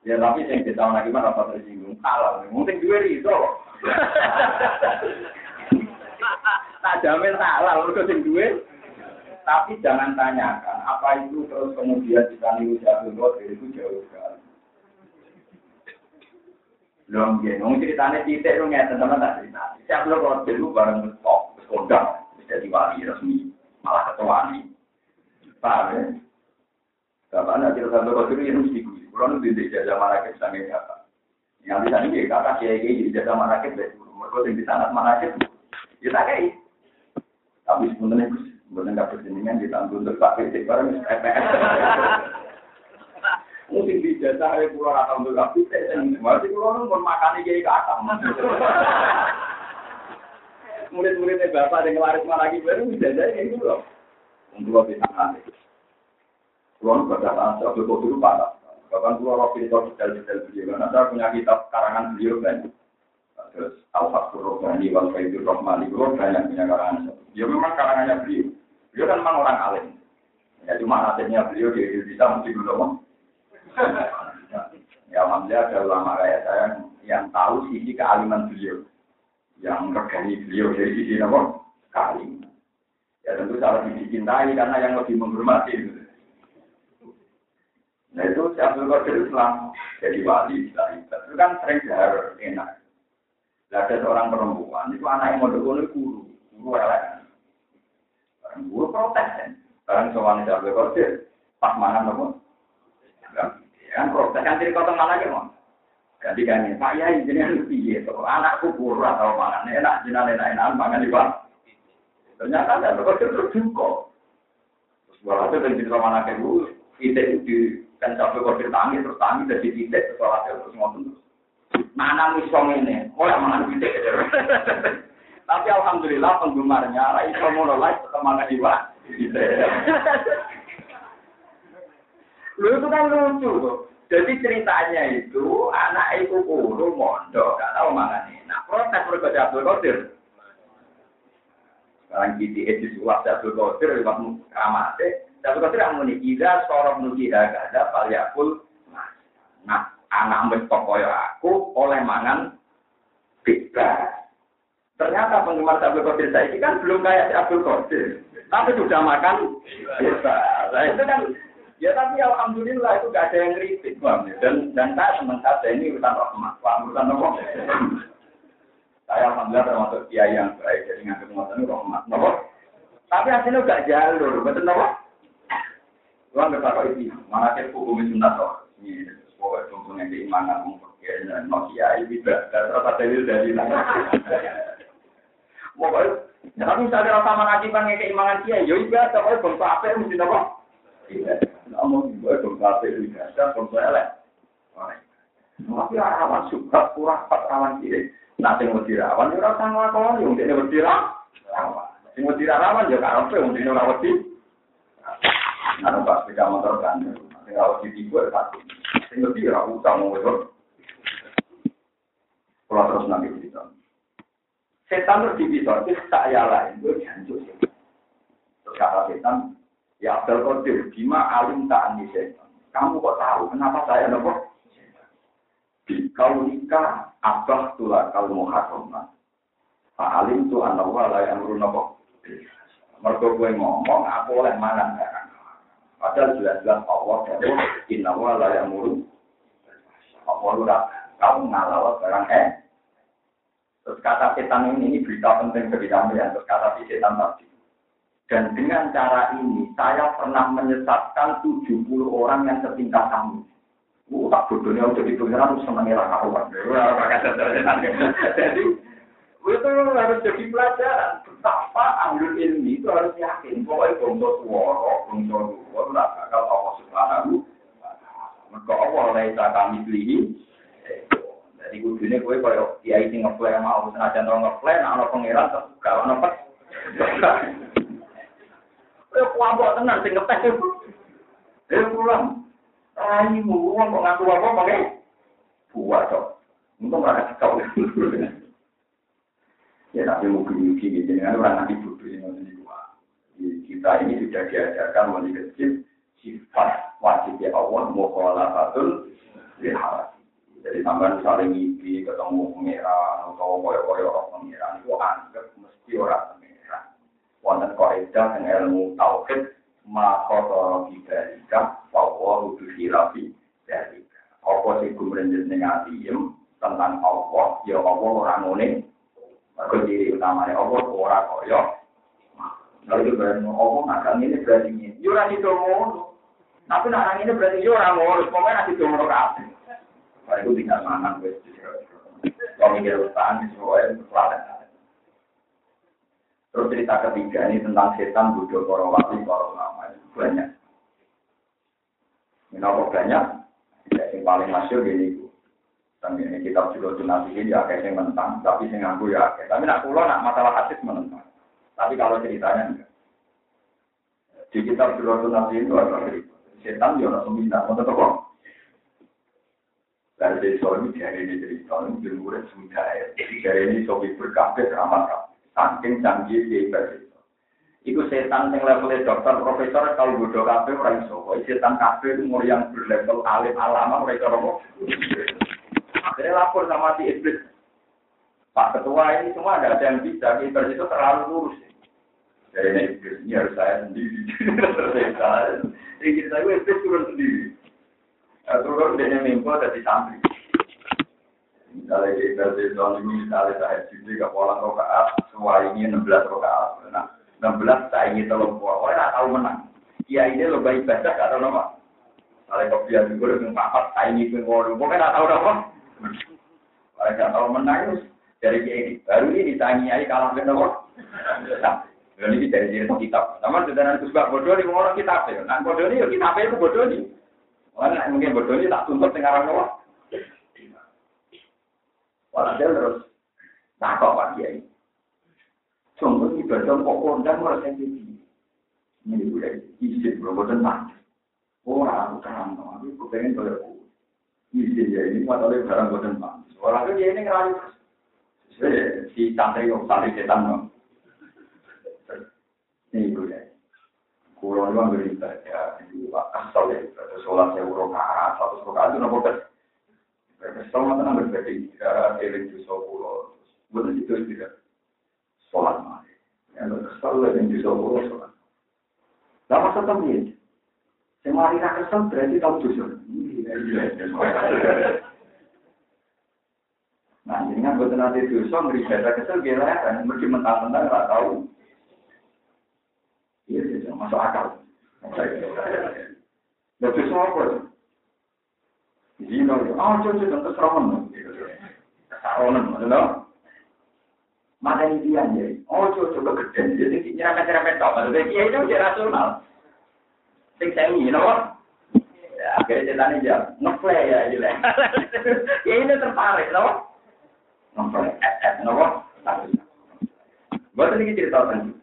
Ya tapi yang kita lagi mana apa tersinggung halal. Mungkin dua itu. tak jamin halal mergo sing duwe. Tapi jangan tanyakan apa itu terus kemudian kita niru jatuh itu jauh sekali. Belum ya, ngomong ceritanya titik lu ngeten teman tak cerita. Siapa lo kalau dulu bareng kok kondang jadi wali resmi malah ketua nih. Paham ya? Kapan nanti satu kotor ini mesti gue. Kalau nanti di jajah sangat yang bisa nih kakak kiai kiai jadi jasa manakib deh. Mereka yang di sana manakib, ya tak kayak. Tapi sebenarnya sebenarnya nggak pertandingan ditanggung untuk pakai barang EPS. Mungkin di jasa hari pulau atau untuk kafe di pulau pun makan kiai kakak. Murid-muridnya bapak yang ngelaris lagi baru jadi kayak gitu loh. Untuk bisa nanti. Pulau berkata, saya dulu parah. Bahkan pulau Rofi itu detail-detail beliau. Karena saya punya kitab karangan beliau kan. Terus Al-Fathur Rohmani, Wal Faidur Rohmani, beliau banyak punya karangan. Ya memang karangannya beliau. Beliau kan memang orang alim. Ya cuma nasibnya beliau di bisa mesti belum. Ya alhamdulillah ada ulama kayak saya yang tahu sisi kealiman beliau. Yang regani beliau dari sisi apa? Kealiman. Ya tentu salah dicintai karena yang lebih menghormati. Nah itu si Abdul Qadir Islam jadi wali Islam itu kan sering jahar enak. Nah, ada seorang perempuan itu anak yang mau dulu guru, guru elek. Guru protes kan. Sekarang soalnya si Abdul Qadir pas mana nopo? Ya protes kan kota mana gitu. Jadi kan Pak Yai jadi lebih gitu. Anakku guru atau mana enak, jinak enak enak makan di Pak. Ternyata ada Qadir terjungkol. Terus walhasil dari cerita mana ke guru, kita itu dan sampai kau tangi terus tangi dari titik sekolah terus ngomong terus. Mana misong ini, oh yang mana titik Tapi alhamdulillah penggemarnya, lah iso mulai semangat jiwa. Lu itu kan lucu tuh. Jadi ceritanya itu anak ibu guru mondok, gak tahu nih. Nah protes berkata Abdul Qadir. Sekarang GTE disulap Abdul Qadir lewat keramatnya. Tapi kalau tidak muni ida sorong nuki ada yakul. Nah, anak koyo aku oleh mangan bebas. Ternyata penggemar Abdul Qadir saya ini kan belum kayak si Abdul Qadir, tapi sudah makan bebas. Nah, itu kan ya tapi alhamdulillah itu gak ada yang kritik, bang. Dan dan saya senang saja ini urusan rahmat, urusan apa? saya alhamdulillah termasuk kiai yang baik. jadi nganggep ngoten rahmat. Napa? Tapi hasilnya gak jalur, betul napa? Tuhan berkata itu, mana ke hukum sunat toh? Ini pokoknya contohnya keimanan mungkin Nokia ini tidak terus ada dari Pokoknya, ya, tapi misalnya rasa mengajiban keimanan dia, ya ibadah, pokoknya bangsa apa yang mesti apa? Iya, namun gue apa itu ibadah, bangsa elek. Tapi rawan suka, kurang pas rawan kiri. Nah, yang rawan, ya rasa ngelakuan, yang mesti rawan. Yang rawan, ya karena yang mesti rawan Anu pas sepeda motor kan, sing rawat di tibu satu. Sing lebih ra usah mau itu. Kalau terus nanti cerita. Setan terus dipisah, itu saya lain, gue jancuk. Terus kata setan, ya Abdul Qadir, bima alim setan. Kamu kok tahu kenapa saya nopo? Kau nikah, abah tulah kau muharramah. Pak alim tu anak wala yang nopo. Mereka gue ngomong, aku oleh mana Padahal jelas-jelas Allah jauh inna wa la yamuru. Allah udah kamu ngalah barang eh. Terus kata setan ini, ini berita penting bagi kami ya. Terus kata si setan tadi. Dan dengan cara ini, saya pernah menyesatkan 70 orang yang setingkat kami. Uh, tak bodohnya udah di pengiran, harus senangnya karuan. Jadi, itu harus jadi pelajaran. Betapa ambil ilmi itu harus yakin. Pokoknya bongso suara, bongso suara, tidak bakal Allah subhanahu Mereka Allah laisa kami beli. Jadi kudunya gue kalau kiai sing ngeplan mau senajan tau ngeplan, ana pangeran terbuka, ana pet. Kowe kuambok tenan sing ngetes itu. Eh pulang. Raimu wong kok ngaku apa pakai buat kok. Untung ora kau. Ya tapi mungkin-mungkin gitu, dengan orang nanti bodoh ini Kita ini sudah diajarkan mulai kecil sifat wajibnya Allah mukhalah fatul lihat. Jadi sampai saling ngipi ketemu pengiran atau koyo-koyo orang pengiran itu anggap mesti orang. Wonten kaidah yang ilmu tauhid ma khotor bidzalika bahwa hudu khilafi dzalika. Apa sing kumrenjet ning tentang Allah, ya Allah orang ngene Mereka diri utamanya Allah ora koyo. Lalu juga ini berarti ini. Yura itu mau. Tapi nak ini berarti yura mau. Pokoknya nanti cuma kabeh. Kalau itu tinggal mangan. Kalau mikir utang semuanya pelatihan. Terus cerita ketiga ini tentang setan budal para wali para ulama banyak. Ini apa banyak? Yang paling masyur ini dan ini kitab juga nanti ini ya kayak yang mentang, tapi yang ngaku ya. Tapi nak pulau nak masalah hadis menentang. Tapi kalau ceritanya enggak. Di kitab juga nanti itu ada cerita. Setan dia orang minta, mau kok. Dari desa ini dari ini cerita ini di murid sudah ya. Dari ini sobi berkabeh ramah Saking canggih di itu. Iku setan yang levelnya dokter, profesor, kalau bodoh kabeh orang iso. Setan kabeh umur yang berlevel alim alama mereka romo. Akhirnya lapor sama si iblis. Pak Ketua ini semua ada yang bisa, iblis itu terlalu lurus. Jadi ini iblis ini harus saya sendiri. Jadi kita itu iblis turun sendiri. Nah, turun dia mimpi dari santri. Misalnya di versi tahun ini, misalnya saya sendiri ke pola rokaat, ini 16 rokaat. Nah, 16 saya ingin tolong pola, orang tahu menang. Iya ini lebih ibadah, gak tahu nama. Kalau kopian juga dengan papat, saya ingin ngomong, pokoknya gak tahu nama. Mereka tahu menang dari ini. Baru ini ditanyai kalah apa? Nah, ini dari diri kitab. Sama dengan kusbah bodoh ini orang kitab ya. Nah bodoh ini ya kitab itu bodoh ini. Mana mungkin bodoh ini tak tuntut dengan orang. Walhasil terus takut Pak Kiai. Sungguh ibadah pokok dan merasa ini. Ini udah isi berapa tenang. Orang terang, tapi kepengen kalau izin ya ini masalah barang pak. Orang itu ini ngerayu si santri yang santri setan no. Ini ya. Kurang juga beribadah di asal ya. Sholat saya urut karat satu rakaat itu nopo bet. Kesel mata nang berbeda tiga eling di sepuluh. Bukan itu tidak. Sholat mati. Yang kesel yang di sepuluh sholat. Lama satu menit. Semari kesel berarti tahu dosa. Nah, ini kan buat nanti dosa, beri jasa kesel, gila kan, mesti mentang-mentang nggak tahu. Iya, iya, masuk akal. Lebih apa? Zino, oh, coba tentu seromen. Kesaronan, maksudnya. Mata ini dia aja. Oh, coba coba gede. Jadi nyerempet top. Maksudnya dia itu udah rasional. Sing sengi, you know Akhirnya ceritanya dia ngeplay ya, gila. ya ini tertarik, no? Ngeplay, eh, eh, no? Buat ini cerita tentang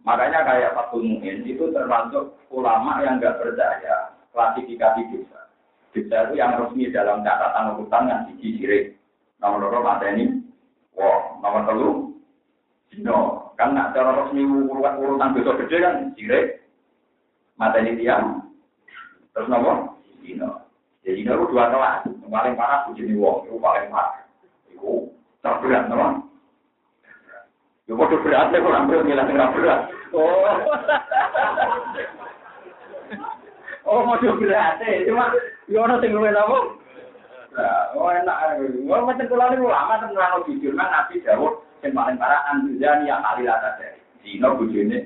Makanya kayak Pak Mu'in itu termasuk ulama yang nggak percaya klasifikasi dosa. Dosa itu yang resmi dalam catatan urutan yang siji sirik. Nomor loro ini, wah, nomor telu, dino. Kan nak cara resmi urutan urutan dosa gede kan sirik, ini tiang, terus nomor dino. Jadi dino itu dua kelas. Yang paling parah bujini wong, itu paling parah. Itu terberat, nomor. Ya kok berat ya orang berat ngilang nggak berat. Oh. Oh, mau berat ya. Cuma yo ono sing luwih apa? Oh enak. Oh macam kula niku lama tenan nang jujur kan Nabi dawuh sing paling parah anjani yang kali lata dari. Dino bojone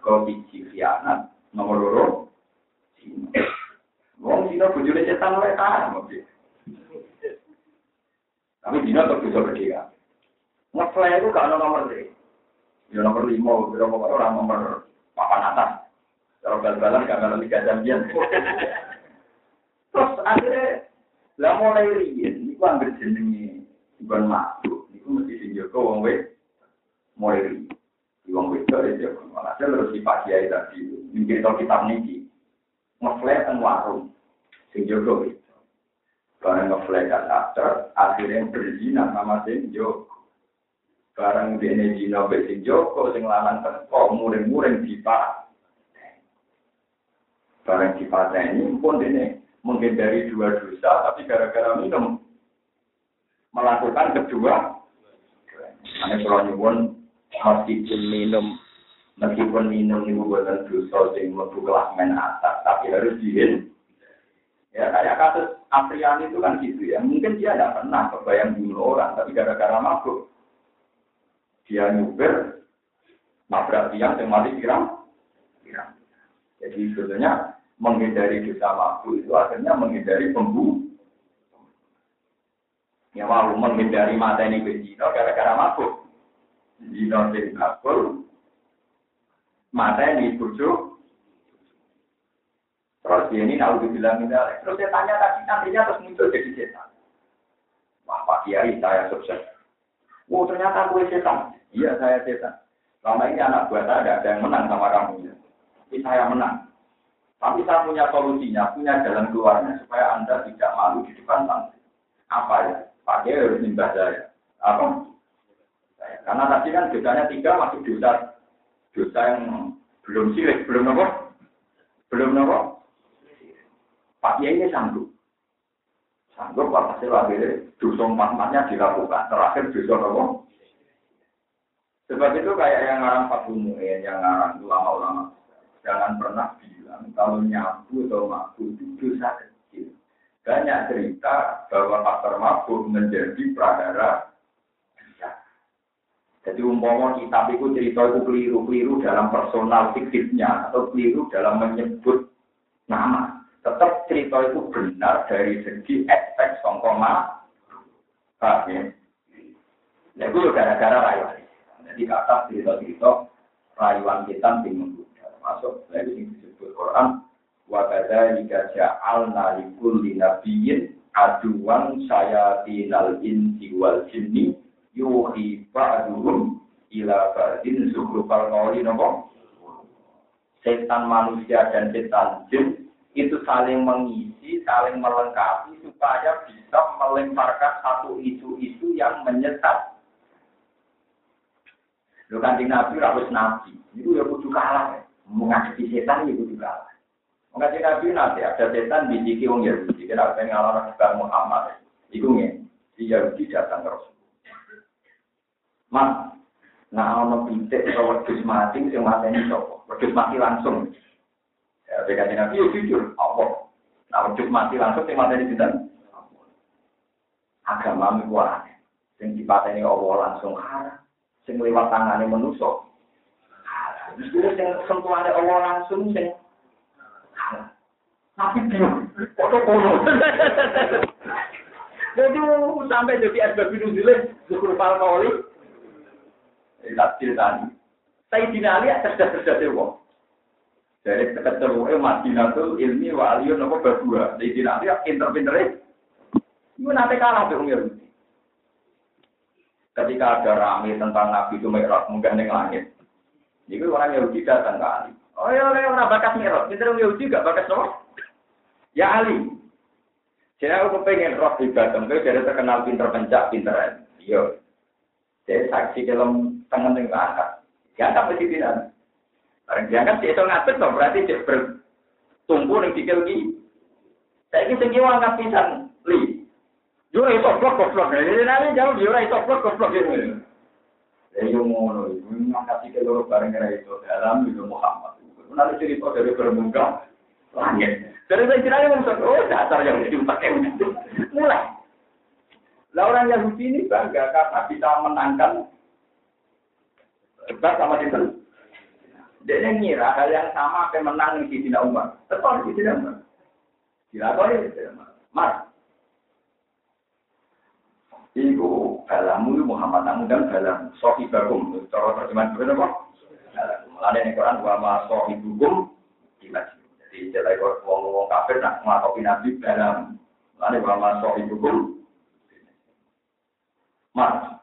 kok biji khianat nomor loro. Wong dino bojone cetan luwih parah mesti. Tapi dino tetap bisa berdiri. Itu gak ada nomor deh. Ya nomor lima, kira nomor orang nomor papan atas. Kalau bal-balan gak ada tiga jam Terus akhirnya, lah mulai riyen, itu ambil jenengi, bukan makhluk, itu mesti dijaga wong we, mulai riyen. Di wong we itu ya, malah terus di pagi kiai tadi, mungkin kita kitab niki, ngeflek dan warung, sing jaga itu. Barang ngeflek kan akhirnya berzina sama sing jaga. Barang dene dina wis sing Joko sing lanang teko muring-muring dipa. Barang dipateni pun dene menghindari dua dosa tapi gara-gara minum melakukan kedua. Ane kalau nyuwun meskipun minum meskipun minum itu bukan dosa sing mlebu men atas tapi harus dihin ya kayak kasus Apriani itu kan gitu ya. Mungkin dia tidak pernah kebayang bunuh orang tapi gara-gara mabuk. Dia nyuber nabrak tiang yang mati kirang jadi sebetulnya menghindari dosa mabuk itu akhirnya menghindari pembunuh ya mau menghindari mata ini berzina gara-gara mabuk zina sing akul mata ini bujuk terus dia ini tahu dibilang ini terus saya tanya tadi nantinya terus muncul jadi setan wah pak kiai saya sukses Oh ternyata gue setan. Iya saya setan. Selama ini anak buah saya ada yang menang sama kamu. Ini saya menang. Tapi saya punya solusinya, punya jalan keluarnya supaya anda tidak malu di depan santri. Apa ya? Pakai harus nimbah saya. Apa? Karena tadi kan dosanya tiga masuk dosa dosa yang belum sirik, belum nopo, belum nopo. Pak Kiai ini sanggup. Sanggup hasil akhirnya dosa empat dilakukan. Terakhir dosa apa? Sebab itu kayak yang ngarang Fatul Mu'in, yang ngarang ulama-ulama. Jangan pernah bilang kalau nyabu atau mabuk itu dosa kecil. Banyak cerita bahwa faktor mabuk menjadi pradara jadi umpama kitab itu cerita itu keliru-keliru dalam personal fiktifnya atau keliru dalam menyebut nama tetap cerita itu benar dari segi aspek songkoma. Paham ya? Nah, itu gara-gara rayuan. Jadi kata cerita-cerita rayuan kita bingung. Masuk lagi yang disebut Quran. Wa kadzalika ja'alna likulli nabiyyin aduan sayatinal insi wal jinni yuhi ba'duhum ila ba'din zuhrufal qawli nopo setan manusia dan setan jin itu saling mengisi, saling melengkapi supaya bisa melemparkan satu isu-isu yang menyesat. Lu kan Nabi harus nabi, itu ya kudu kalah ya. Menghadapi setan ya kudu kalah. Menghadapi Nabi nanti ada setan di sisi wong Yahudi, kira pengen ngalahkan Nabi Muhammad. Itu nih, si Yahudi datang terus. Mas, nah ono pintek atau wedus mati, sing mati ini sapa? Wedus mati langsung. Ya, Nabi ya jujur, apa? Nah, wujud mati langsung, yang mati di agama iku aneh. Sing dipateni Allah langsung haram. Sing lewat tangane manusa. Mesti sing sentuhane Allah langsung sing. Tapi bingung, foto kono. Jadi sampai jadi asbab nuzulnya zukur palmauli. Tidak tadi. Saya dinali cerdas-cerdas wong. Dari eh Madinatul ilmi wa aliyun apa berdua. Saya dinali pinter-pinter Itu nanti kalah tuh Yahudi. Ketika ada rame tentang Nabi itu Mi'raj menggandeng langit. Itu orang Yahudi datang ke Ali. Oh ya, orang bakas Mi'raj. Kita orang Yahudi gak bakas apa? Ya Ali. Jadi aku kepengen roh di batam, jadi terkenal pinter pencak, pinter Iya. Jadi saksi dalam tangan yang angkat. Tak mesti tidak. Barang diangkat dia itu ngatur berarti dia bertumpu yang dikil ki. Saya ini tinggi angkat pisan, li. Yo itu blok blok. Jadi nanti jauh yo itu blok blok gitu. Ya yo ngono, ngangkat sikil loro bareng kira itu dalam itu Muhammad. Nanti cerita dari bermuka langit. Dari saya kira yang oh dasar yang dipakai mulai. Lah orang Yahudi ini bangga karena bisa menangkan debat sama itu. Dia ngira hal yang sama akan menang di Dina Umar. Tetap di Dina Umar. Dilakoni di Dina Umar. Mas. Ibu balamu Muhammad namun dan balam bagum. Cara terjemahan berbeda kok. Mulanya ini Quran wa ma sohi bagum di masjid. Jadi jelek wong-wong kafir nak ngelakopi Nabi dalam Lalu bahwa sohi hukum. Mas,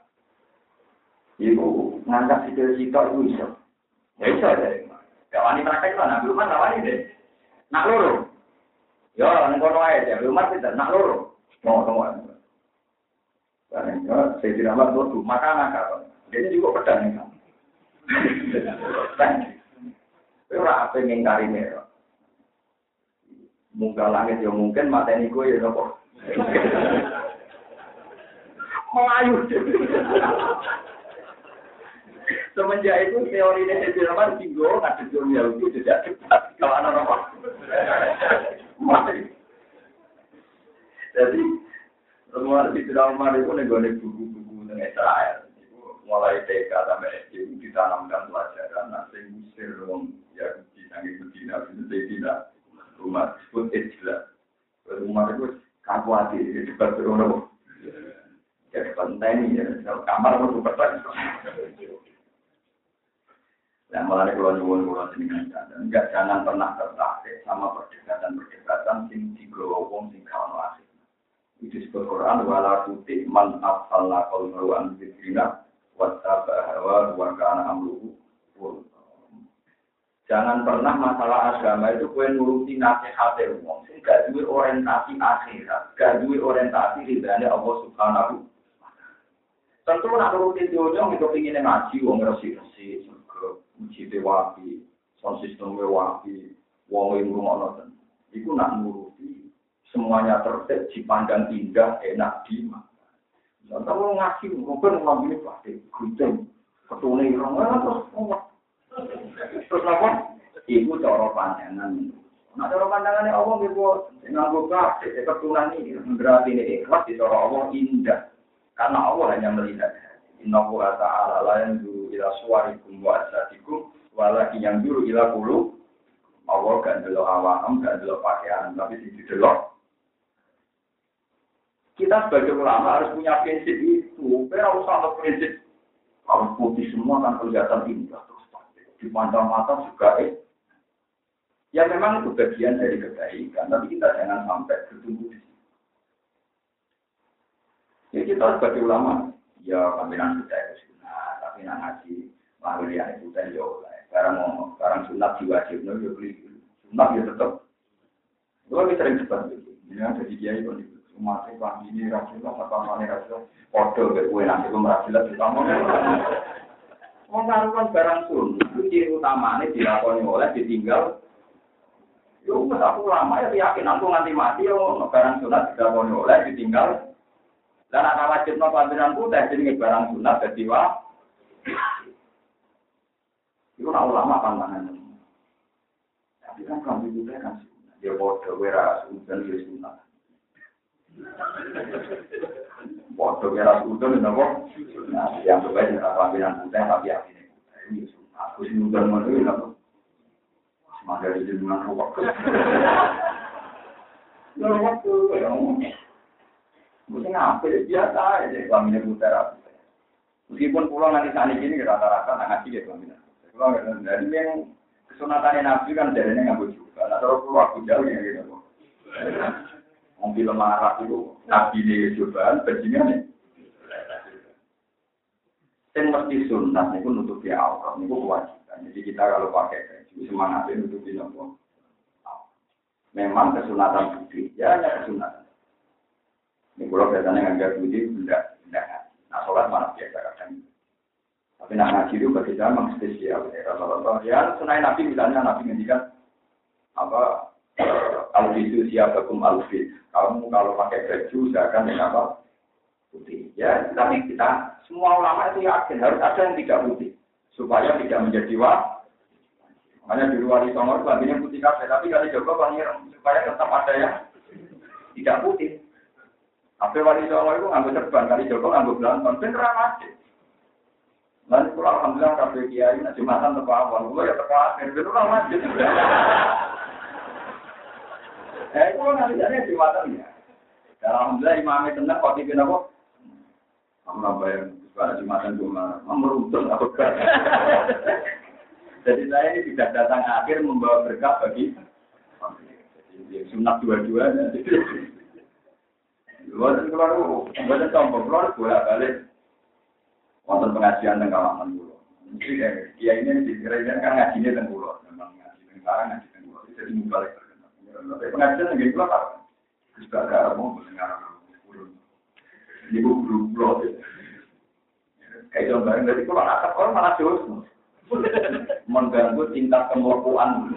ibu ngangkat sikil sikil itu bisa. Ya bisa deh. Gak wani praktek lah, Nabi Umar gak wani deh. Nak loro. Ya, nang kono ae ya, Umar tidak nak loro. Mau tunggu. Karena saya tidak mau tuh makan apa. Dia juga pedang nih. Ora apa ngingkari merah munggah langit ya mungkin mata ini gue ya nopo melayu. Semenjak itu teori ini saya bilang tinggal nggak dunia itu tidak cepat kalau anak nopo semua di dalam Umar itu nih buku-buku dengan Israel mulai TK sampai SD ditanamkan pelajaran nanti Mesir dong ya di sanggih Medina itu tidak rumah pun istilah. Rumah itu kaku hati depan rumah. Ya penting ya, kamar mau cepat Nah, malah kalau nyuwun kalau jenengan dan enggak jangan pernah tertarik sama perdebatan-perdebatan sing digawa wong sing. Itu disebut Quran wala tuti man afalna qaul marwan dzikrina wa tabahawa wa kana amruhu Jangan pernah masalah agama itu kue nuruti nasihat umum. Gak duwe orientasi akhirat, gak duwe orientasi ridhanya Allah Subhanahu. Tentu nak nuruti dunia itu ingin ngaji, wong resi resi, surga, uji dewapi, sound system dewapi, wong yang rumah nonton. Itu nak nuruti semuanya tertib, dipandang indah, enak dimakan. Contoh ngaji, mungkin ngomong ini pasti gunting, ketune irong, terus Terus apa? Ibu cara pandangan. Nah, cara pandangannya Allah ibu nganggo kasih, keturunan ini berarti ini ikhlas di cara Allah indah. Karena Allah hanya melihat. Inna Allah ta'ala la dulu ila suarikum wa asadikum walaki yang dulu ila kulu Allah gak dulu awam, gak dulu pakaian, tapi di delok. Kita sebagai ulama harus punya prinsip itu. Kita harus sama prinsip. Harus putih semua kan kelihatan indah dipandang-pandang juga eh. Ya memang itu bagian dari kebaikan, tapi kita jangan sampai bertumbuh di sini. Ya kita sebagai ulama, ya pimpinan kita itu sunnah, tapi nak ngaji mahalian itu kan ya Sekarang mau, sekarang sunat diwajib, ya beli sunat ya tetap. Itu kan sering cepat. Ini ada di Umatnya pagi ini rasulullah, apa mana rasulullah, podo, kue nanti pun rasulullah, kita mau. Mengkaruan barang sun, itu ciri utamanya dilakoni oleh ditinggal. Yo, aku lama ya yakin aku nganti mati yo barang sunat dilakoni oleh ditinggal. Dan anak wajib no panjenengan putih jadi barang sunat jadi wah. Itu nak ulama pantangan. Tapi kan kami juga kan dia bodoh, wera sunat dia sunat. Waktu kira sudon nopo. Nah, yang terbaik adalah panggilan putih tapi yang ini. Aku sih udah mau itu nopo. Semangat di jenengan rokok. Waktu yang mungkin apa biasa aja kelaminnya putih Meskipun pulau nanti saat ini rata-rata nggak ngaji ya kelaminnya. Pulau dari yang kesunatannya nabi kan jadinya nggak juga. Nah terus pulau aku jauh ya gitu. Mobil marah itu nabi ini cobaan bajingan nih. Yang mesti sunnah itu nutupi aurat, itu kewajiban. Jadi kita kalau pakai baju semangatnya nutupi nopo. Memang kesunatan putih, ya hanya kesunatan. Ini kalau biasanya nggak putih, tidak, tidak. Nah, sholat mana biasa kadang. Tapi nak ngaji itu bagi saya memang spesial. Ya, rata-rata ya, nabi misalnya nabi ngendikan apa alfisu siapakum alfis. Kamu kalau pakai baju akan dengan apa? Putih. Ya, tapi kita semua ulama itu yakin harus ada yang tidak putih supaya tidak menjadi wah. Makanya di luar itu Songo baginya putih kafe, tapi kali Joko pangeran supaya tetap ada yang tidak putih. Tapi wali Songo itu ngambil terbang, kali Joko ngambil belantong, beneran aja. Lalu alhamdulillah kafe kiai, nah jumatan tepat awal, gue ya akhir, beneran aja. Eh, itu nanti jadi jumatan ya. Alhamdulillah imamnya tenang, kok tipe apa? Kamu bayar pada jumatan cuma meruntun atau Jadi saya ini tidak datang akhir membawa berkah bagi jadi sunat dua-duanya. Bukan keluar, bukan sombong, keluar bolak balik. Wonten pengajian dan kalangan dulu. Jadi dia ini dikira kan ngajinya dan pulau, memang ngaji dan sekarang ngaji dan pulau. Jadi mubalik terkenal. Pengajian yang gitu ada mau mendengar ini guru pulau. Kayak dari kalau anak sekolah malah jauh. Mengganggu tingkat kemurkuan.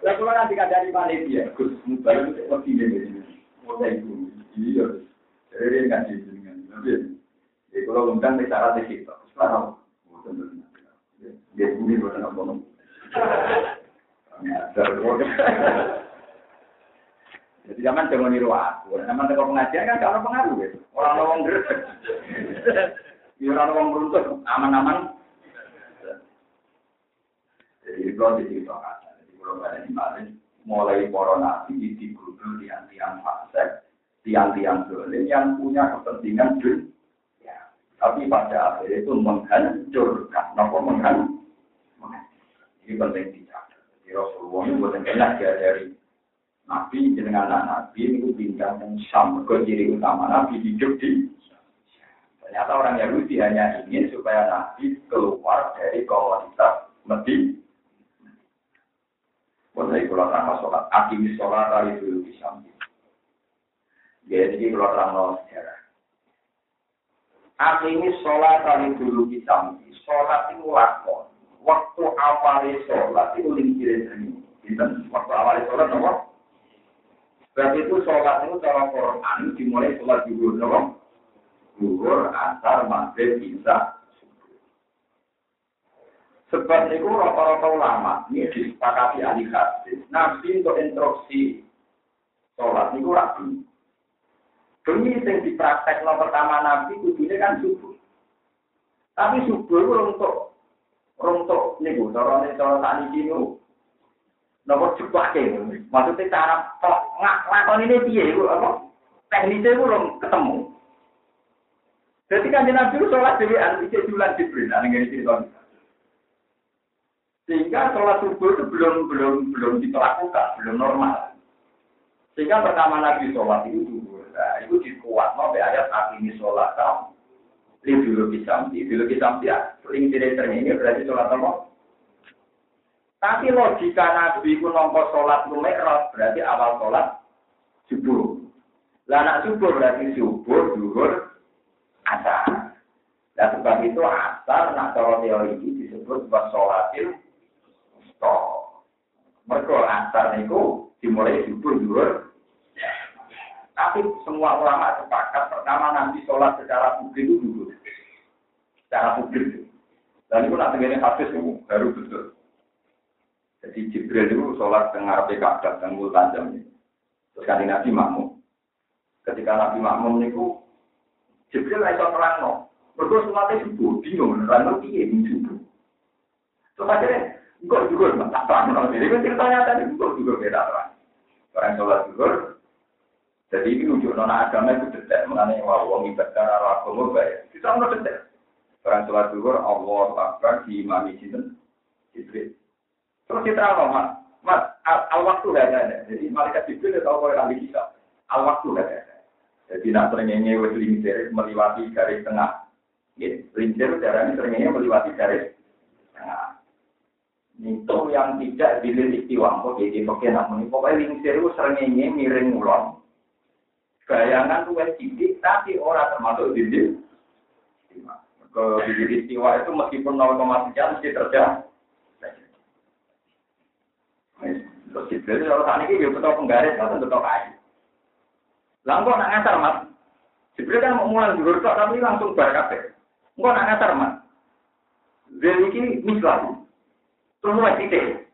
Lah kalau nanti dari panitia, Gus, seperti ini. Mulai itu, iya. Jadi dia nggak sih dengan tapi ya kalau undang bicara di situ, sekarang dia bunyi bukan apa Jadi zaman jangan niru aku. Zaman tengok pengajian kan kalau pengaruh ya. Orang lawang gresek. Orang lawang beruntut aman-aman. Jadi kalau di situ jadi kalau ada di mana mulai corona di di guru tiang-tiang fase, tiang-tiang dolim yang punya kepentingan dunia. Ya. Tapi pada akhirnya itu menghancurkan, nopo menghancurkan. Ini penting dicatat. Jadi Rasulullah itu bukan enak ya dari Nabi dengan anak Nabi itu pindah dan Syam. Ke ciri utama Nabi hidup di Ternyata orang Yahudi hanya ingin supaya Nabi keluar dari komunitas Medina. Mulai kalau terang sholat, akim sholat dari dulu di Syam. Jadi kalau terang sejarah. Akim sholat dari dulu di Syam. Sholat itu. Waktu awal sholat itu lingkirin ini. Waktu awal sholat, nomor Sebab itu sholat itu cara Quran dimulai sholat zuhur, no? Zuhur, asar, maghrib, bisa. Sebab itu rata-rata ulama ini disepakati ahli hadis. Nabi untuk instruksi sholat itu rapi. Demi yang dipraktek pertama Nabi kudunya kan subuh. Tapi subuh itu untuk untuk nih bu, cara nih cara tani kini Nopo jeblake. Maksudnya cara nglakoni ini piye iku apa? Teknisnya iku belum ketemu. Jadi kan Nabi itu sholat dewean, itu bulan Jibril, ada yang cerita. Sehingga sholat subuh itu belum belum belum dilakukan, belum normal. Sehingga pertama Nabi sholat itu dulu, nah, itu dikuat, mau ayat saat ini sholat kamu. Ini dulu bisa, dulu bisa, ya, sering tidak ini berarti sholat apa? Tapi logika Nabi ku nompo sholat lumerot berarti awal sholat subuh. Lah anak subuh berarti subuh, duhur, asar. Dan sebab itu asar, nak cara teori ini disebut sebagai sholatil stop. Mereka asar itu dimulai subuh, duhur. Tapi semua ulama sepakat pertama nanti sholat secara publik itu dulu. Secara publik. Dan itu nanti ini hadis itu baru betul. Jadi Jibril itu sholat api Ka'bah dan tajam ini. Terus kan Nabi makmum. Ketika Nabi makmum itu Jibril iso nerangno. Mergo sholatnya subuh, bingung nerangno piye subuh. Terus akhirnya enggak juga tak terang. Jadi kan ceritanya tadi enggak juga beda terang. Orang sholat zuhur, jadi ini nunjuk nona agama itu detail. Mengenai wah wong ibadah agama baik. Kita mau detail. Orang sholat zuhur, Allah di imam sinten Jibril. Terus kita tahu mas, mas al, waktu gak ada. Jadi malaikat Jibril itu tahu kalau kali kita. Al waktu gak ada. Jadi nak terengenge wes lincir melewati garis tengah. Gitu. Lincir caranya terengenge melewati garis tengah. Itu yang tidak dilirik istiwa, kok jadi pakai namun pokoknya lingsir itu serengenge miring ulon. Bayangan tuh cilik tapi orang termasuk dinding. Ke dinding istiwa itu meskipun 0, sekian mesti terjadi. Terus Jibril kalau saat ini dia betul penggaris kan betul kayu. Langsung nak ngasar mas. Jibril kan mau mulai dulu tapi langsung berkata. Enggak nak ngasar mas. Jadi ini mislah. Terus mulai titik.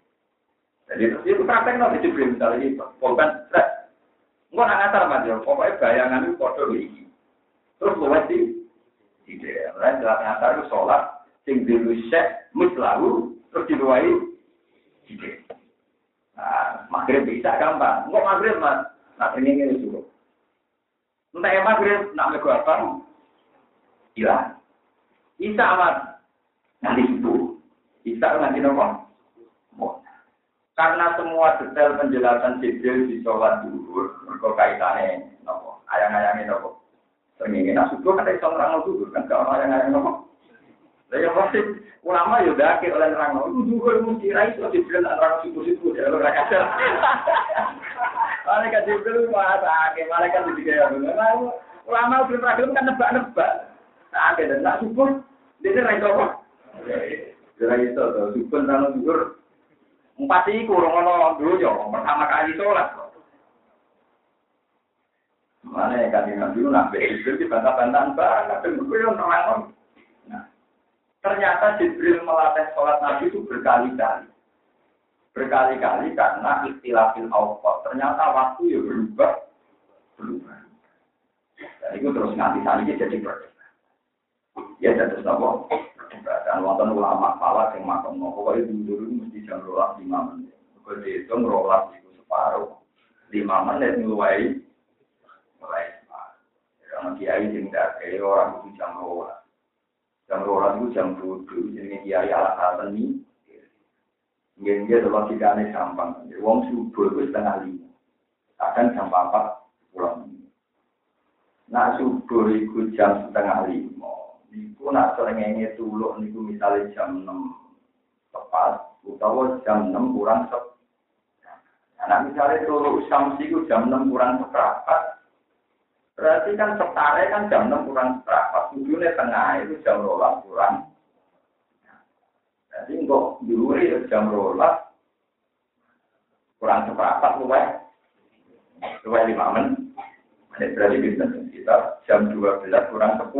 Jadi terus itu praktek nanti Jibril misalnya polban stres. Enggak nak ngasar mas ya. Pokoknya bayangan itu kode ini. Terus mulai di titik. Lain jelas ngasar itu sholat. Sing dulu syek mislahu. Terus diluai titik. Nah, maghrib bisa gampang. Enggak maghrib mas, nah ini ini dulu. Entah yang maghrib, nak mego apa? Hilang. Isa mas, nanti ibu. Isa nanti nopo. Karena semua detail penjelasan Jibril di sholat dulu, mereka kaitannya nopo, ayang-ayangnya nopo. Sering nak subuh kan iso orang dulu kan kalau ayang-ayang nopo. Lah pasti ulama ya dakir oleh nerang itu juga mesti ra iso dibilang nerang subuh-subuh ya ora kadang. Malaikat Jibril masak, malaikat juga ya. Ulama belum pernah kan nebak-nebak. Ada dan nak subuh, dia ra iso kok. Ra iso to, subuh nang zuhur. Empat iku ora ono dulu yo, pertama kali sholat. Mana ya kan Nabi nak begitu dibantah-bantahan banget, dan gue yang nerang Ternyata Jibril melatih sholat Nabi itu berkali-kali. Berkali-kali karena istilahil awqat. Ternyata waktu ya berubah. Berubah. Dan itu terus nanti ini jadi berbeda. Ya, jadi apa? Dan wonten ulama pala yang makan mau pokoknya dulu mesti jam rolas lima menit. Kalau dihitung rolas itu separuh. Lima menit mulai mulai separuh. Karena kiai sing kayak orang itu jam rolas. Jam rolas itu jam bodoh, jadi kiai ala alasan ini. Mungkin dia kalau tidak aneh gampang. Wong subuh itu setengah lima. Akan jam empat pulang. Nah subuh itu jam setengah lima. Niku nak serengenge tuluk niku misalnya jam enam tepat. Utawa jam enam kurang sep. Nah misalnya tuluk samsi itu jam enam kurang seperempat. Berarti kan setare kan jam 6 kurang seberapa. Tujuhnya tengah itu jam rolas kurang. Jadi kok diuri jam rolas kurang seberapa luwes. Luwes lima menit. Ini berarti bisa sekitar jam 12 kurang 10.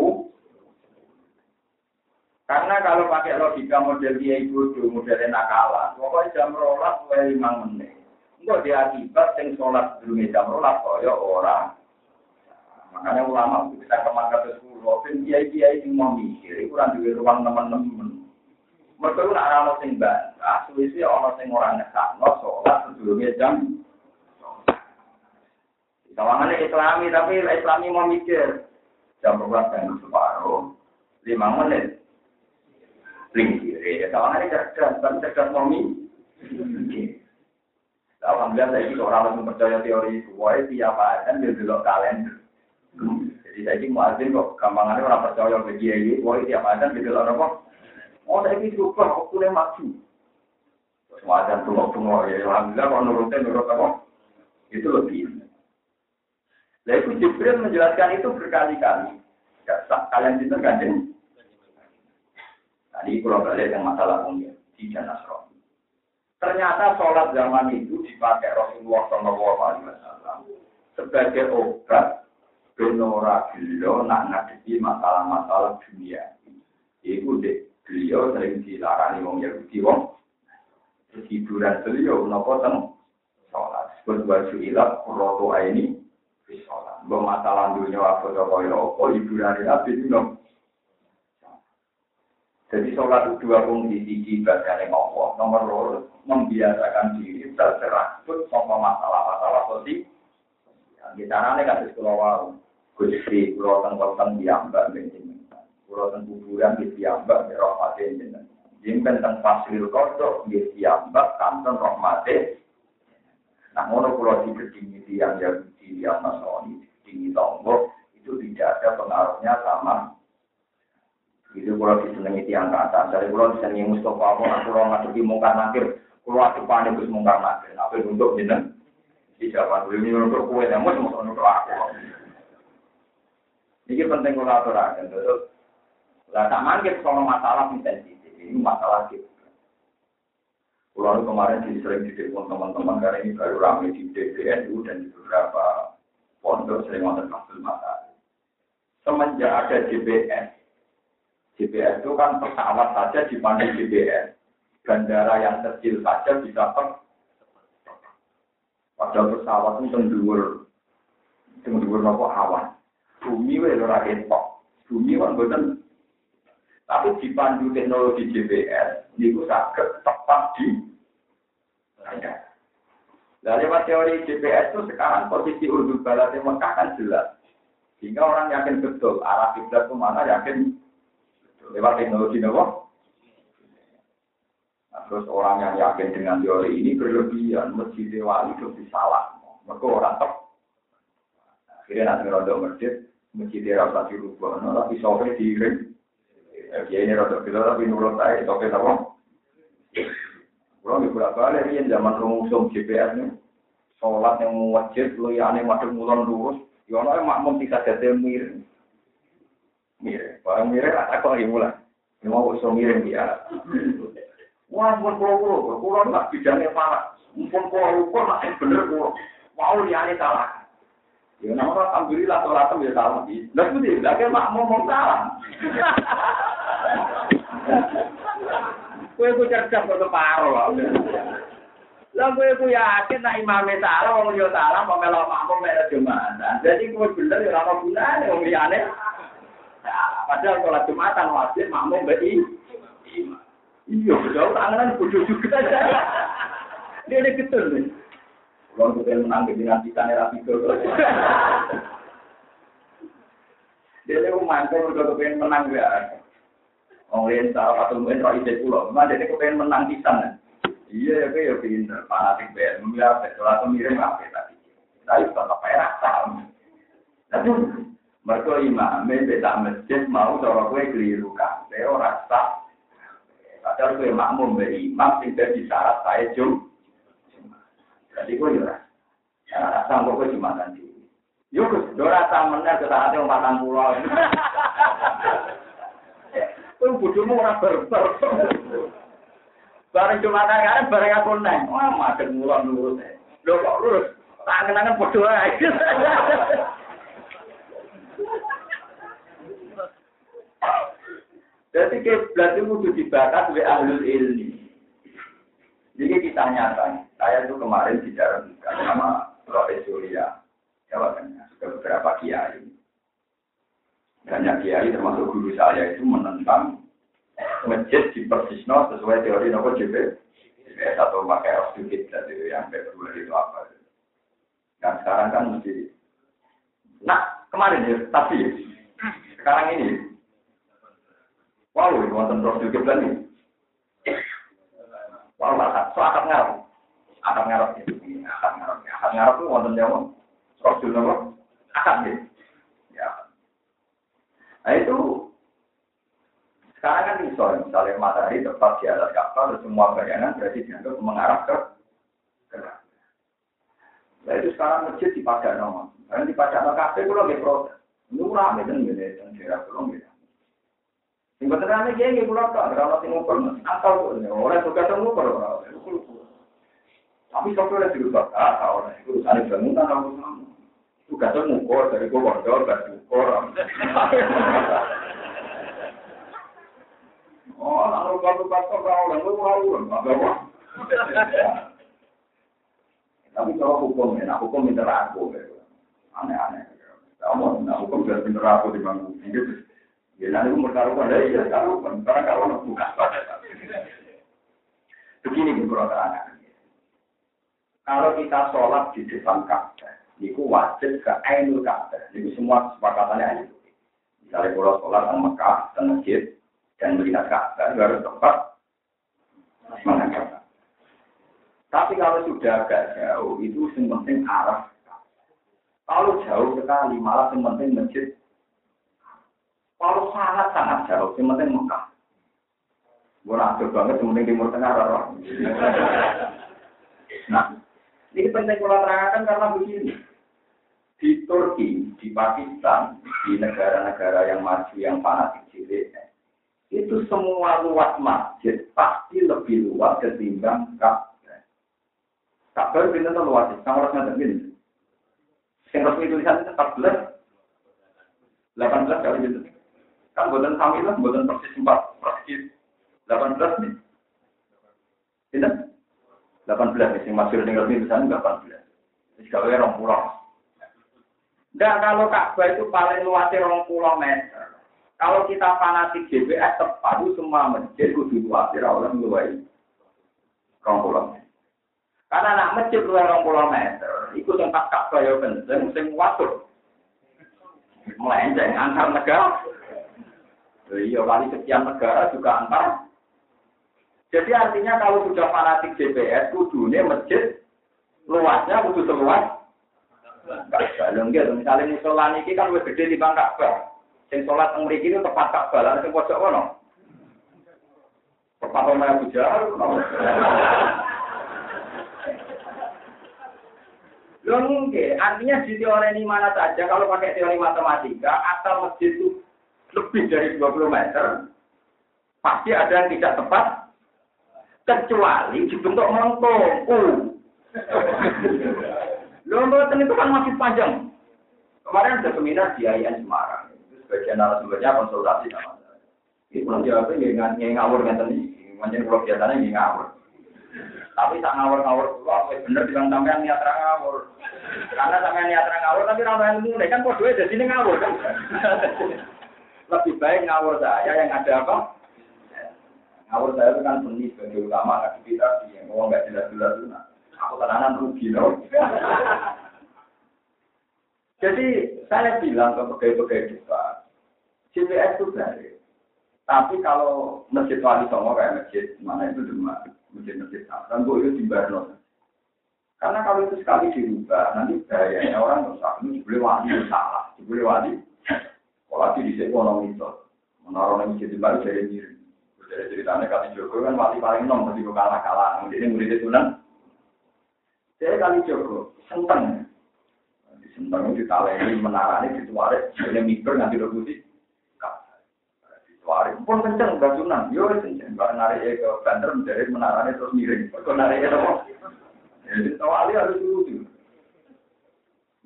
Karena kalau pakai logika model dia itu modelnya nakalan, pokoknya jam rolas luwes lima menit. Enggak diakibat yang sholat sebelumnya jam rolas, kaya orang Makanya ulama kita ke mana ke sepuluh, dan kiai-kiai yang mau mikir, itu kan juga ruang teman-teman. Mereka itu nak rano sing bantah, suwisi orang sing orang ngesak, no sholat sebelumnya jam. Kawangannya islami, tapi islami mau mikir. Jam berapa dan separuh, lima menit. Lingkir, ya kawangannya cerdas, tapi cerdas mau mikir. Alhamdulillah saya ini orang langsung percaya teori itu. Wah, tiap ada dia dulu kalender. Jadi saya ini muadzin kok gampangannya orang percaya ke kiai, wah tiap ada gitu loh apa? Oh saya ini aku nih maju. Terus muadzin tunggu-tunggu ya, alhamdulillah kalau nurutin nurut apa? Itu lebih. Nah itu Jibril menjelaskan itu berkali-kali. Ya, kalian itu ganjeng. Tadi kalau balik yang masalah umum di Janasro. Ternyata sholat zaman itu dipakai Rasulullah SAW sebagai obat benora beliau nak ngadepi masalah-masalah dunia. Iku dek beliau sering dilarani wong Yahudi wong. hiburan beliau nopo teng sholat. Sebut baju ilat roto ini sholat. Gue masalah dunia apa coba ya apa hiburan nabi itu nopo. Jadi sholat itu dua fungsi tinggi yang Allah. Nomor dua membiasakan diri terserah sama masalah-masalah sosial. Di sana nih kasih sekolah Gusti, pulau tentang diambak bensin. Pulau tentang kuburan di diambak berapa bensin. Jimpen tentang fasil kodok di diambak kanton rahmati. Nah, ngono pulau di kedingi tiang Yahudi, yang Nasrani, kedingi Lombok, itu tidak ada pengaruhnya sama itu kalau disenangi tiang ke atas, dari kalau disenangi Mustafa, kalau kalau ngadepi mungkar nakir, kalau adepan itu mungkar nakir, apa untuk jeneng? Di Jawa dulu ini untuk kue, yang mau untuk aku. Ini penting kalau aturakan, betul. Lah tak mangkir soal masalah sensitif, ini masalah gitu. Kalau kemarin di sering di teman-teman karena ini baru ramai di DPNU dan di beberapa pondok sering nonton kasus masalah. Semenjak ada DPS, GPS itu kan pesawat saja dipandu GPS. Bandara yang kecil saja bisa per. Padahal pesawat itu tenggur, tenggur nopo awan. Bumi wae ora ketok. Bumi kan boten. Tapi dipandu teknologi GPS, itu saged tepat di Nah, lewat teori GPS itu sekarang posisi urdul balat Mekah kan jelas. Sehingga orang yakin betul arah kiblat ke mana yakin lewat teknologi nopo. Nah, terus orang yang yakin dengan teori ini berlebihan, masjid wali itu salah. Mereka orang tep. Akhirnya nanti rodo masjid, masjid rasa dirubah, no, tapi sore diiring. Ya ini rodo kita tapi nurut saya, sore apa? Di berapa kali ini zaman rumusum GPS nih, sholat yang wajib, lu ya aneh madem mulon lurus, ya orang makmum bisa jadi miring. Mirip, barang mirip tak kok mulai. Ini mau iso mirip dia. Wah, pun pulau pulau, nggak bidangnya parah. Pun pulau pulau masih bener pulau. Salah. Ya nama alhamdulillah sholat ya salah di. Lah itu dia, lagi mak mau mau salah. Kue ku cerdas kok keparo lah. Lah kowe ku yakin nek imame salah wong yo salah kok melok makmum Jumatan. Jadi kowe bener ya ora gunane wong liyane. Padahal sholat Jumatan wajib makmum beri. Iya, betul. Tangan bodoh juga. Dia ini betul nih. Kalau kita menang di nanti kan era itu. Dia ini mantul udah kepengen menang ya. Orang lain salah satu mungkin roh ide pulau. Cuma dia kepengen menang di sana. Iya, ya kayak pinter. Fanatik BM, ya, sholat miring apa tadi. Tapi tetap perak sama. Tapi Mereka imamnya beda masjid mau cara kue keliru kabeh ora sah. Padahal kue makmum be imam sing dadi syarat saya jum. Jadi kue ora. Ya rasa jumatan di. Yo Gus, do rasa meneh ke saate wong patang pulau. Kue bodohmu ora berber. Bareng jumatan kan bareng aku neng. Wah, makan mulan lurus. Lho kok lurus? Tangan-tangan bodoh aja. Jadi kiblat itu kudu dibakar oleh ahlul ilmi. Jadi kita nyata, saya itu kemarin bicara sama Roy Surya, Jawa Tengah, sudah beberapa kiai. Banyak kiai termasuk guru saya itu menentang masjid di Persisno sesuai teori nopo JP. atau pakai sedikit dari yang kedua itu apa. Dan sekarang kan mesti. Nah, kemarin ya, tapi sekarang ini Wow, ini wonten prosedur kiblat ini. Wow, akad, so akad. Akad ngarep ini, akad ngarep. Akad ngarep itu wonten jawa. Apa? Akad ya. Ya. Nah itu sekarang kan bisa, misalnya matahari tepat di atas kapal, semua bayangan berarti dianggap mengarah ke gerak. Nah itu sekarang masjid di Padang Karena di Padang kafe itu lagi protes. Ini rame kan gitu, dan daerah belum gitu. Sing boten ane kiai nggih kula tok, ora ono sing ngukur, asal ora suka sing ngukur ora. Tapi sok ora dirubah, ah ora iku usane bangunan aku sama. Tugas ngukur dari gua bondo dan ngukur. Oh, lalu kalau kata kau orang lu mau orang, apa apa? Tapi kalau hukum, ya, nah hukum minta aku, aneh-aneh. Kamu, nah hukum sudah pinter aku di bangku. Ya nanti umur karuan dari ya karuan, karena karuan bukan Begini bu terangkan. Kalau kita sholat di depan Ka'bah, itu wajib ke Ainul Ka'bah. Itu semua kesepakatannya itu. Misalnya kalau sholat di Mekah dan masjid dan melihat Ka'bah, harus tempat menghadap. Tapi kalau sudah agak jauh, itu yang penting arah. Kalau jauh sekali, malah yang penting masjid kalau sangat-sangat jauh, yang penting Mekah. Gue banget, yang penting Timur Tengah. Nah, ini penting kalau terangkan karena begini. Di Turki, di Pakistan, di negara-negara yang maju, yang fanatik cilik, itu semua luas masjid pasti lebih luas ketimbang Ka'bah. Ka'bah itu luas, sama ngerti ini. Yang resmi tulisan 14, 18 kali gitu. Kan buatan kami lah, buatan persis empat, persis delapan belas nih. Tidak? Delapan belas nih, yang masih tinggal di sana delapan belas. Jadi kalau ya orang pulau. Enggak, kalau Ka'bah itu paling luasnya orang pulau meter. Kalau kita fanatik GPS tepat itu semua masjid kudu luasnya oleh luai orang pulau. Karena anak masjid orang pulau meter, itu tempat Ka'bah ya penting, sing watur. Melenceng antar negara. Iya, kali sekian negara juga antar. Jadi artinya kalau sudah fanatik GPS, kudunya masjid luasnya kudu seluas. Ka'bah. Lho nggih, misalnya musola niki kan lebih gede di Ka'bah. Sing salat teng mriki itu tepat Ka'bah, lan sing pojok kono. Tepat omah Abu. Loh mungkin, artinya di teori ini mana saja, kalau pakai teori matematika, asal masjid itu lebih dari 20 meter, pasti ada yang tidak tepat, kecuali dibentuk melengkung. Uh. Loh, itu kan masih panjang. Kemarin ada seminar di IAIN Semarang. Itu sebagian narasumbernya konsultasi sama saya. Ini pulang jawabnya nggak ngawur nggak tadi. Macam kalau biasanya nggak ngawur. Tapi tak ngawur-ngawur dulu, aku bener bilang sampean niat ngawur. Karena sampean niat ngawur, tapi ramai ilmu kan kode jadi sini ngawur kan. lebih baik ngawur saya yang ada apa? Ngawur saya itu kan seni sebagai ulama aktivitas yang ngomong nggak jelas-jelas itu. Nah, aku tenanan rugi loh. Jadi saya bilang ke pegawai-pegawai kita, CPS itu baik. Tapi kalau masjid wali songo kayak masjid mana itu cuma masjid-masjid dan bu itu dibarno. Karena kalau itu sekali dirubah, nanti gayanya orang rusak. Ini boleh wali salah, boleh wali Apalagi di sini orang itu, menaruh yang jadi baru dari diri. Dari ceritanya kali Joko kan wali paling nom, mesti kalah kalah. Ini murid itu nan. Saya kali Joko, senteng. Di senteng itu ditaleni menarani dituarik, jadi mikir nanti udah putih. Dituarik pun kenceng, gak sunan. Yo kenceng, gak narik ke banter menjadi menarani terus miring. Kok narik apa? Jadi wali harus dulu.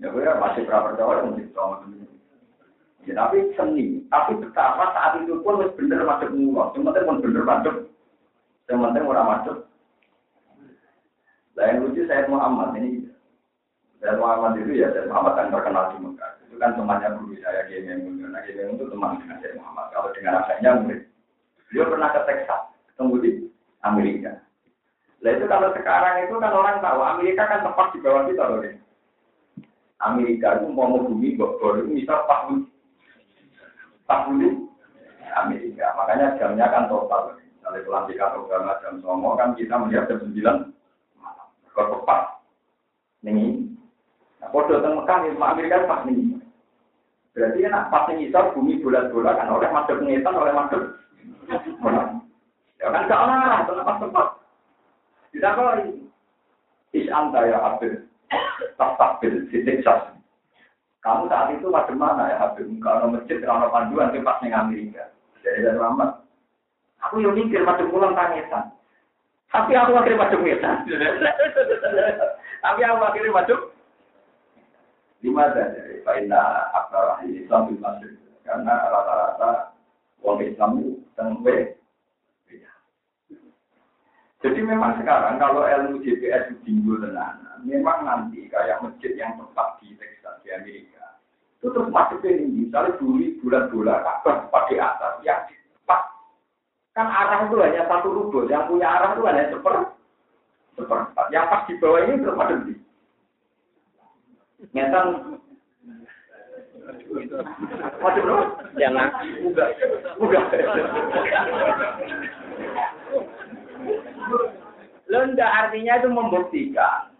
Ya gue masih pernah percaya mungkin sama Ya, tapi seni, tapi betapa saat itu pun harus bener masuk mulut, cuma pun bener macet, teman-teman orang masuk. Lain lucu saya Muhammad ini, saya Muhammad itu ya saya Muhammad yang terkenal di Mekah. Itu kan temannya guru saya Kiai Memun. Nah Kiai Memun itu teman dengan saya Muhammad. Kalau dengan anaknya murid, dia pernah ke Texas, ketemu di Amerika. Lah itu kalau sekarang itu kan orang tahu Amerika kan tempat di bawah kita loh. Amerika itu mau bumi, bawah itu misal pas 40 Amerika. Makanya jamnya kan total. Dari pelantikan program jam Songo kan kita melihat jam 9 Kalau pas. Ini. Nah, kode tentang Mekah, ya, Amerika pas ini. Berarti kan pas ini bumi bulat-bulat kan oleh masuk pengetan, oleh masuk. Ya kan gak orang, pas tempat. Tidak kau ini. Is'an ya abid. Tak-tak bil. sitik sas. Kamu saat itu pada mana ya Habib? Kalau masjid, kalau panduan, ke pas di Amerika. Jadi dari Muhammad. Aku yang mikir pada pulang tangisan. Tapi aku akhirnya masuk ngetan. Tapi aku akhirnya masuk. Lima dari Faina Akbar Islam di masjid. Karena rata-rata orang Islam itu tengwe. Jadi memang sekarang kalau ilmu GPS tinggi tenan, memang nanti kayak masjid yang tepat di Texas di Amerika, itu terus masuk ini, misalnya dulu bulan bulan kabar pakai atas, ya tepat. Kan arah itu hanya satu rubel, yang punya arah itu hanya seper, seperempat. Yang pas di bawah ini terus ada di. Ngetan Waduh, bro. Jangan. Udah. Udah. Lenda artinya itu membuktikan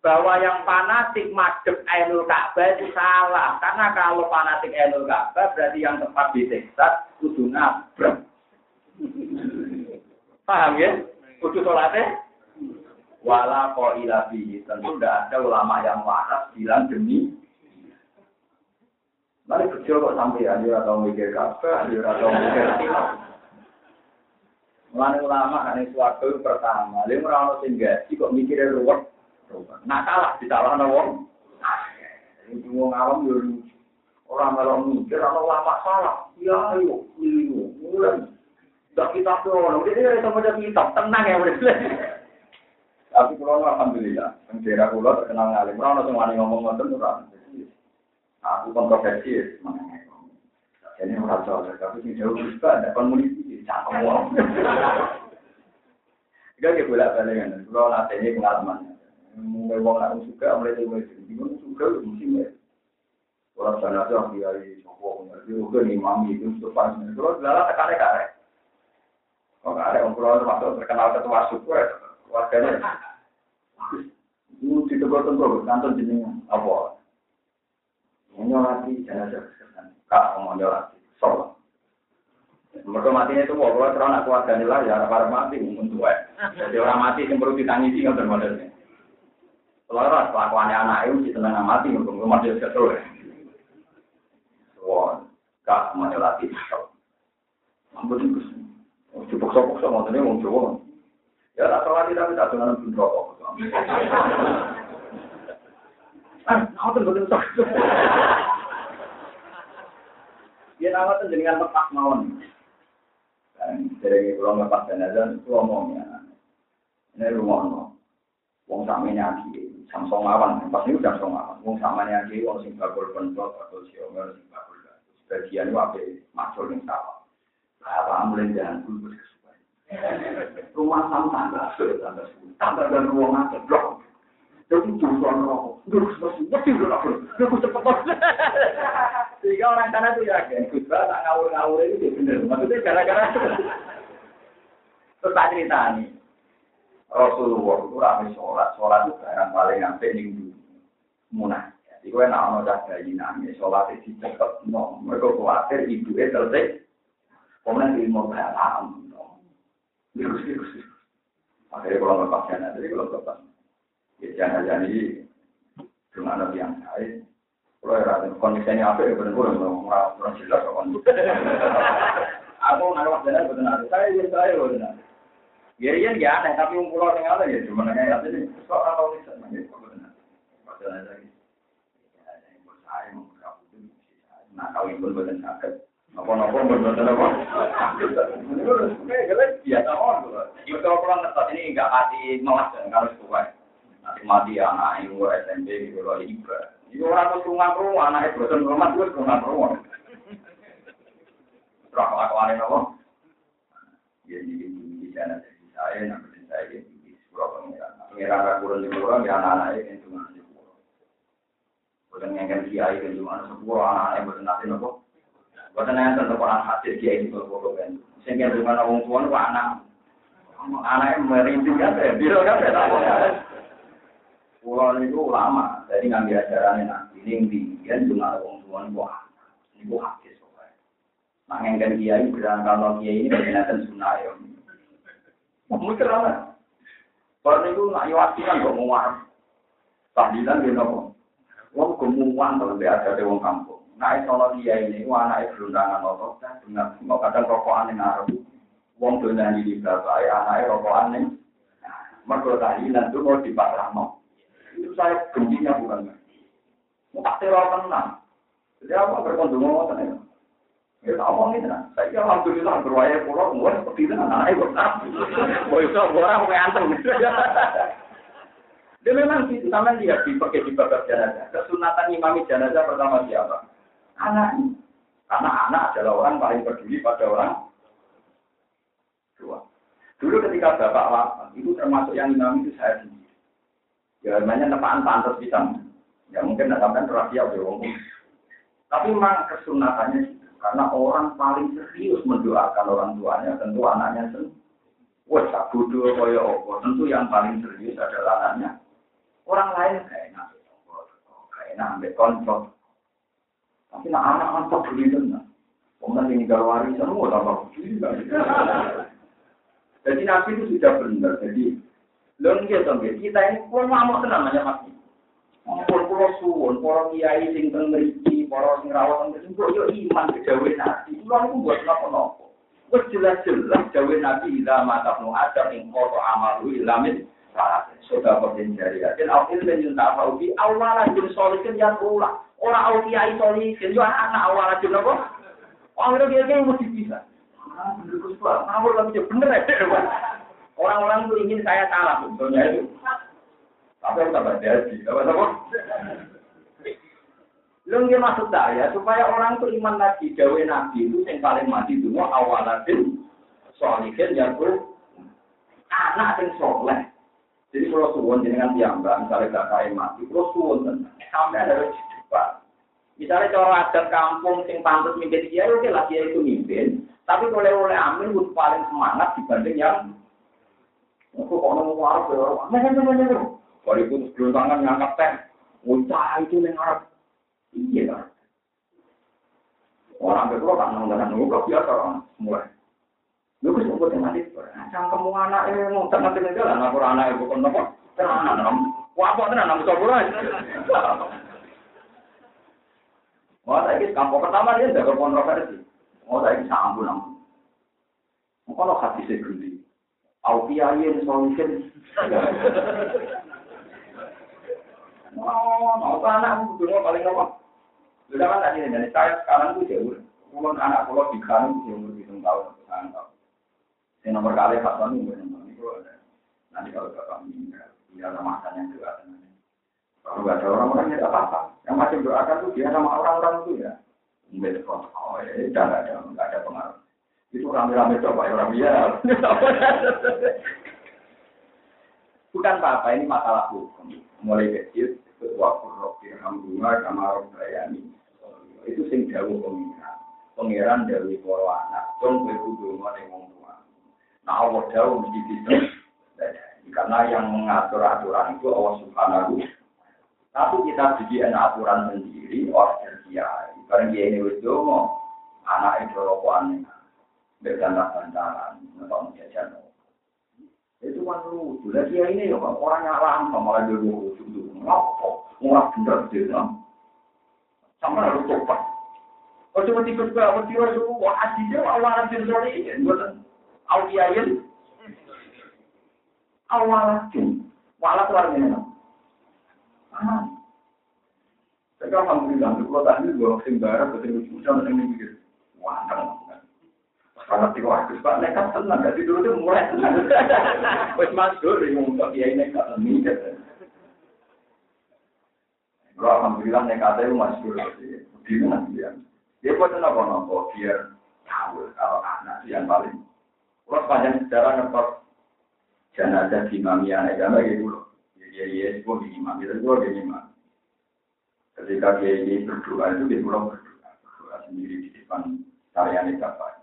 bahwa yang fanatik madep Ainul Ka'bah itu salah. Karena kalau fanatik Ainul Ka'bah berarti yang tepat di Texas kudu nabrak. Paham ya? Kudu sholatnya? Wala ko ilabi. Tentu tidak ada ulama yang waras bilang demi Mari kecil kok sampai anjir atau mikir kafe, anjir atau mikir Mulane ulama kan suatu pertama, dia merana sing gaji kok mikirnya ruwet. Kalah di salah wong. Ini wong awam yo orang malah mikir ana ulama salah. Ya ayo, ayo, mulai. Dak kita ini ada sama jadi kitab, tenang ya boleh. Tapi kalau alhamdulillah, yang daerah pulau terkenal ngalim, orang langsung wani ngomong ngomong orang. Aku kontroversi, Jadi orang soal, tapi sih jauh juga ada komunikasi wong. Jika kita bolak balik kan, kalau ini pengalaman. Mulai wong aku suka, mulai mulai jadi, mulai suka mesti mulai. Kalau sana tuh di Joko, dia juga nih mami itu suka. Kalau segala tekan kare. Kalau kare om pulau terkenal ketua suku ya, warganya. Ini di tempat tempat kantor jenengan apa? Nyolati jenazah kesehatan. Kak, mau nyolati, sholat. Mereka matinya itu mau kalau terang aku ada nilai ya para mati mungkin tua. Jadi orang mati yang perlu ditangisi nggak bermodelnya. Kalau orang kelakuannya anak itu si tenang mati mungkin rumah dia sesuai. Wah, kak mau latih. Ampun itu. Cukup sopok sama tadi mau coba. Ya tak salah tidak tidak dengan pun rokok. Ah, aku tuh betul Ya nama tuh dengan lepas mawon. Dari pulau lepas jenazah itu ngomongnya, ini rumah no, wong sama nyaki, samsung awan, pas ini udah samsung awan, wong sama nyaki, wong sing bakul pentok, bakul siomer, sing bakul sebagian itu apa, macul yang sama. Jalan dulu kesukaan. Rumah sama tangga, sudah tangga sepuluh, tangga dan terus mesti udah aku, aku cepet Sehingga orang sana tuh yakin, Gus tak ngawur-ngawur itu bener. Maksudnya gara-gara terus tak cerita nih. Rasulullah itu rame sholat, sholat itu barang paling apik ning munah. Jadi gue nak ono dah bayi sholat itu cepet no. Mereka khawatir ibu itu selesai. Kemudian di mau paham. Virus, virus, virus. Akhirnya kalau nggak pasien, jadi kalau nggak pasien. Ya jangan-jangan ini dengan nabi yang lain. Kalau ya kondisinya apa ya benar-benar orang orang jelas kok. Aku nggak itu benar. Saya ya saya benar. Ya iya ya aneh tapi pulau yang ada ya cuma nanya ya jadi kok kalau bisa nanya kok benar. Padahal lagi. Nah kalau ibu benar sakit. Apa-apa benar apa? Ya tahu. Ibu kalau pulang ini nggak hati malas dan harus kuat. Mati anak ibu SMP gitu loh ibu. Ibu orang tuh rumah anak ibu bosan rumah gue rumah rumah. Terus kelakuan apa? Ya jadi di sana saya nanti saya di sebuah pengiran. Pengiran rakuran di pulau ya anak-anak ini cuma di. Bukan yang kan kiai kan cuma sepuluh anak-anak bukan nanti nopo. Bukan yang tentu orang hadir kiai di kan. Sehingga dengan orang tua anak. Anaknya merintih kan ya, kan ya. Pulau itu ulama, jadi ngambil ajarannya nanti. Ini tinggian cuma orang tua itu Ini bu hadis pokoknya. Nah, kan kiai bilang kalau kiai ini berminatan sunnah ya. Mungkin lah. Kalau itu nak kan kok muar. Tahlilan dia nopo. Wong kemuan kalau dia ada di wong kampung. Nah, kalau kiai ini, anak itu berundangan nopo. Dengar, mau kadang rokokan yang ngaruh. Wong tuh nyanyi di bapak, anaknya rokokan yang. Mereka tahlilan itu mau dipasrah mau. Itu saya bencinya bukan. Mau tak teror tenang. Jadi apa berkondom mau tenang. Ya tak omong ini nah. Saya kira alhamdulillah berwaya pulau mulai seperti itu anak ibu tak. Mau itu orang mau antem. Dia memang gitu, sama dia dipakai di babak jenazah. Kesunatan imami jenazah pertama siapa? Anaknya. Karena anak adalah orang paling peduli pada orang tua. Dulu ketika bapak wafat, itu termasuk yang imam itu saya sendiri. Ya namanya tepaan pantas bisa. Ya mungkin tidak sampai rahasia udah Tapi memang kesunatannya. Karena orang paling serius mendoakan orang tuanya, tentu anaknya sendiri. Wah, bodoh kaya apa? Tentu yang paling serius adalah anaknya. Orang lain kayak enak, kayak enak ambil kontrol. Tapi nak anak mantap beli tenang. Kemudian ini kalau warisan, mau tambah Jadi nabi itu sudah benar. Jadi, lon kita kita ini pun mau tenang aja mati. Pun pulau suwon, para kiai sing teng mriki, para sing rawat teng mriki, yo iman ke dawe nabi. Kulo niku buat napa-napa. Wis jelas-jelas nabi ila mata nu ada ing koto amalu ilamin sudah berjen dari dan awil dan awal jun solikin yang ulah orang awal kiai solikin juga anak awal jun apa? Orang itu dia mesti bisa. Ngawur lagi bener ya orang-orang itu ingin saya salah sebetulnya itu. Tapi aku tak berjadi apa apa? Lu nggak maksud saya supaya orang itu iman lagi gawe nabi itu yang paling mati dulu awal solikin yang anak yang soleh. Jadi kalau suwon jenengan mbak, misalnya gak kaya mati, kalau suwon sampai ada depan. Misalnya cara adat kampung sing pantas mimpin dia, oke lah dia itu mimpin. Tapi kalau oleh amin paling semangat dibanding yang kok mana mana. Kalau itu sebelum tangan ngangkat teh, ucap itu yang Arab. Iya kan. Orang berdoa kan nggak nunggu biasa orang mulai. Lu wis kok teng mati. Cangkemmu anak e mau teng mati jalan aku anak e kok nopo? Tenan. Wah, apa tenan nang sapa Wah, saya kampung pertama dia tidak kontroversi. Oh, saya sambung nang. Kalau hati saya au kiai solution. Oh, mau anak dulu paling apa? Sudah kan tadi dari saya sekarang tuh jauh. Kalau anak kalau di kanan jauh hitung tahun, tahun. Yang nomor kali Hasan itu nanti kalau bapak meninggal, dia sama yang juga. Kalau nggak ada orang-orang ya apa-apa. Yang masih doakan tuh dia sama orang-orang itu ya. Mungkin oh ya, udah nggak ada nggak ada pengaruh. Itu rame-rame coba ya orang. Bukan apa-apa, ini masalah hukum. Mulai kecil, ketua kurok, alhamdulillah, kamar bayani. Itu sing jauh pengiran. Pengiran dari para anak. Dong, gue kudu ngomong Nah Allah jauh mesti bisa. Karena yang mengatur aturan itu Allah Subhanahu. Tapi kita bikin aturan sendiri, orang kiai. Karena dia ini wis anak itu berganda-gandaran, atau jajan. Itu kan lucu. Lah dia ini ya orang nyalam malah dia lucu dulu. Ngapa? Orang bener dia. Sama harus coba. Kalau cuma tikus ke awal tiwas, wah aslinya awalan sendiri. Auliayin awalakin. Wala keluar ini. Ah. Saya alhamdulillah, kalau tadi gue sing betul betul udah neng mikir, wah, Karena tiga waktu pak nekat tenang, jadi dulu tuh mulai tenang. Wes masuk, yang untuk kiai nekat mikir. Kalau alhamdulillah nekatnya masuk, di mana dia? Dia buat apa nopo biar tahu kalau anak yang paling kalau sepanjang sejarah ngetok jenazah di mami anak agama gitu loh. Jadi ya itu di imam, itu di imam. Ketika dia ini berdoa itu dia pulang berdoa, berdoa sendiri di depan tarian bapak.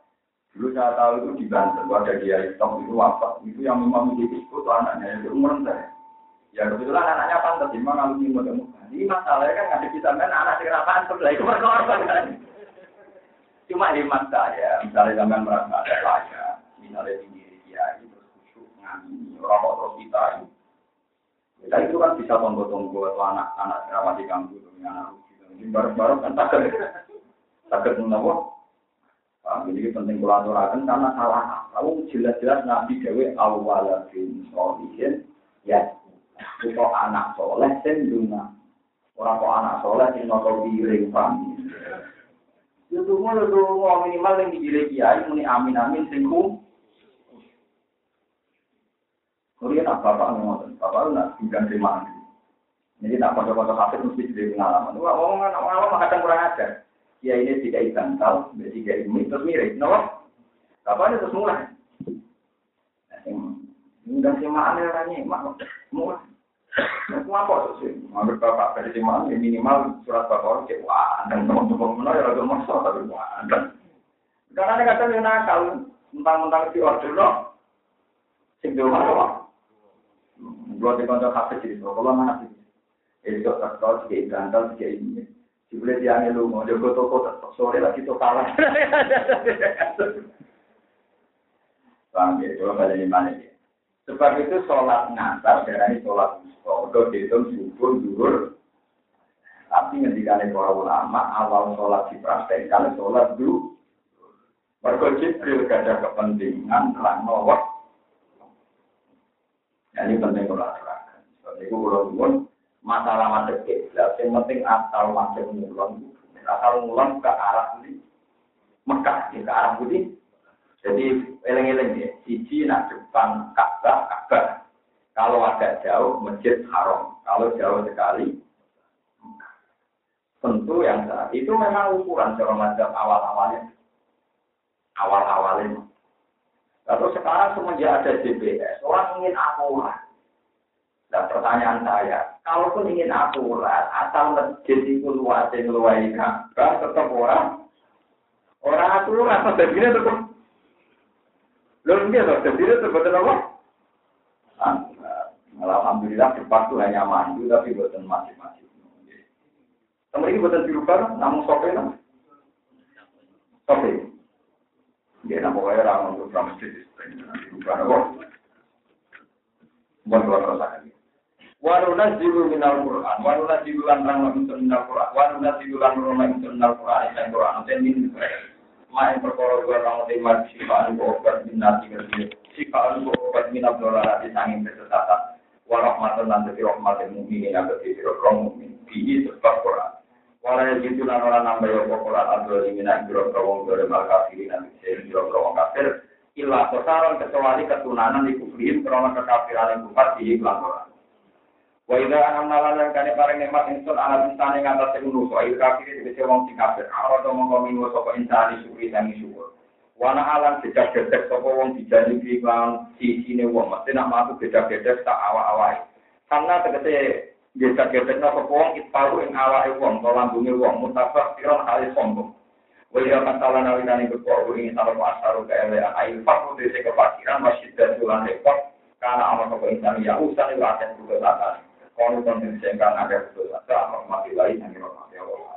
Dulu saya tahu itu di Banten, ada dia stop itu wafat, itu yang memang menjadi itu anaknya itu umur saya. Ya kebetulan anaknya pantas, memang ini mau Ini masalahnya kan nggak bisa main anak sih kenapa sebelah itu berkorban kan. Cuma hemat saya, misalnya sampai merasa ada pelajar, misalnya tinggi kiai terus khusyuk ngamini orang terus kita kita itu kan bisa tonggo-tonggo atau anak-anak keramat di kampung anak lucu ini baru-baru kan takut. Takut menawa jadi penting kolaborasi karena salah lalu jelas-jelas nabi dewi awal bin solihin ya itu anak soleh sendiri orang kok anak soleh sing noto piring paham Itu mau itu mau minimal yang dijilai kiai muni amin amin singku. Kemudian apa bapak ngomong, bapak nak tinggal di mana? Jadi tak kocok-kocok hafid mesti jadi pengalaman. Wah, omongan orang kadang kurang ajar. Ya ini tidak bantal, tiga ini terus mirip, no? Bapak ini terus mulai. Udah sih mana orangnya, mulai. Aku apa sih? Menurut bapak dari mana minimal surat bapak cek wah dan teman-teman mana ya agak masuk tapi wah dan karena ada kata yang nakal mentang-mentang si order no, sing dua mana Dua di kantor kafe jadi kalau mana sih? Itu terkau sih gandal sih ini. Jumlah dia lu mau jago toko sore lagi tuh kalah. Bang, ya, coba balik di mana ya? Sebab itu sholat ngantar, ini sholat Udah dihitung subuh, duhur. Tapi ngendikane para ulama, awal sholat dipraktekkan sholat dulu. Mereka Jibril gak ada kepentingan, terang nawak. Ya, ini penting kalau aturakan. Sebab itu kalau masalah macet kiblat, yang penting asal macet mulon, asal mulon ke arah ini, Mekah, ke arah putih. Jadi eleng-eleng ya, siji nak depan Ka'bah, Ka'bah. Kalau agak jauh, masjid haram. Kalau jauh sekali, tentu yang saat itu memang ukuran cara macam awal-awalnya. Awal-awalnya. Lalu sekarang semenjak ada GPS, orang ingin akurat. Dan pertanyaan saya, kalaupun ingin akurat, asal masjid itu luas yang luas Ka'bah, tetap orang orang akurat, tapi ini tetap. Lalu dia tetap, dia tetap betul apa? Alhamdulillah depan itu hanya maju tapi buatan masing-masing. Teman ini buatan dirubah, namun sope lah. Sope. Dia nama orang untuk masjid dirubah apa? Buat dua rasakan. Waruna jiru minal Quran, waruna jiru lan rang minal Quran, waruna jiru lan rang minal Quran, yang Quran, dan min main perkara dua orang lima sifaan obat minati kerja, sifaan obat minat dolar di sangin kesesatan. Warahmatan dan jadi rahmatin mukminin yang jadi orang mukmin. Bihi sebab Quran. Walau gitu lan orang nambah ya Quran. Adul iminak biro kawong dole mal kafirin dan bisa biro kawong kafir. Ilah kosaron kecuali ketunanan di kufrin karena kekafiran yang kufar di iklan Quran Wa idza anamna lan kane pareng nikmat ingsun ala insane ngatas sing nuso il kafir iki wong sing kafir ora to mongko minggu sapa insani syukri dan syukur Wana alam beda gedek sapa wong dijani iki lan sisine wong mesti nak matu beda gedek tak awak-awake. Karena tegese beda gedek sapa wong itaru ing awake wong to lambunge wong mutabak sira kali sombong. Waya masalah nalikane keporo ing salah asaru kae ail fakku dese kepakiran masjid dan tulan repot karena amal insan ya usah ing aten kudu takane. Kono kon sing kan ada kudu tak mati lagi nang Allah.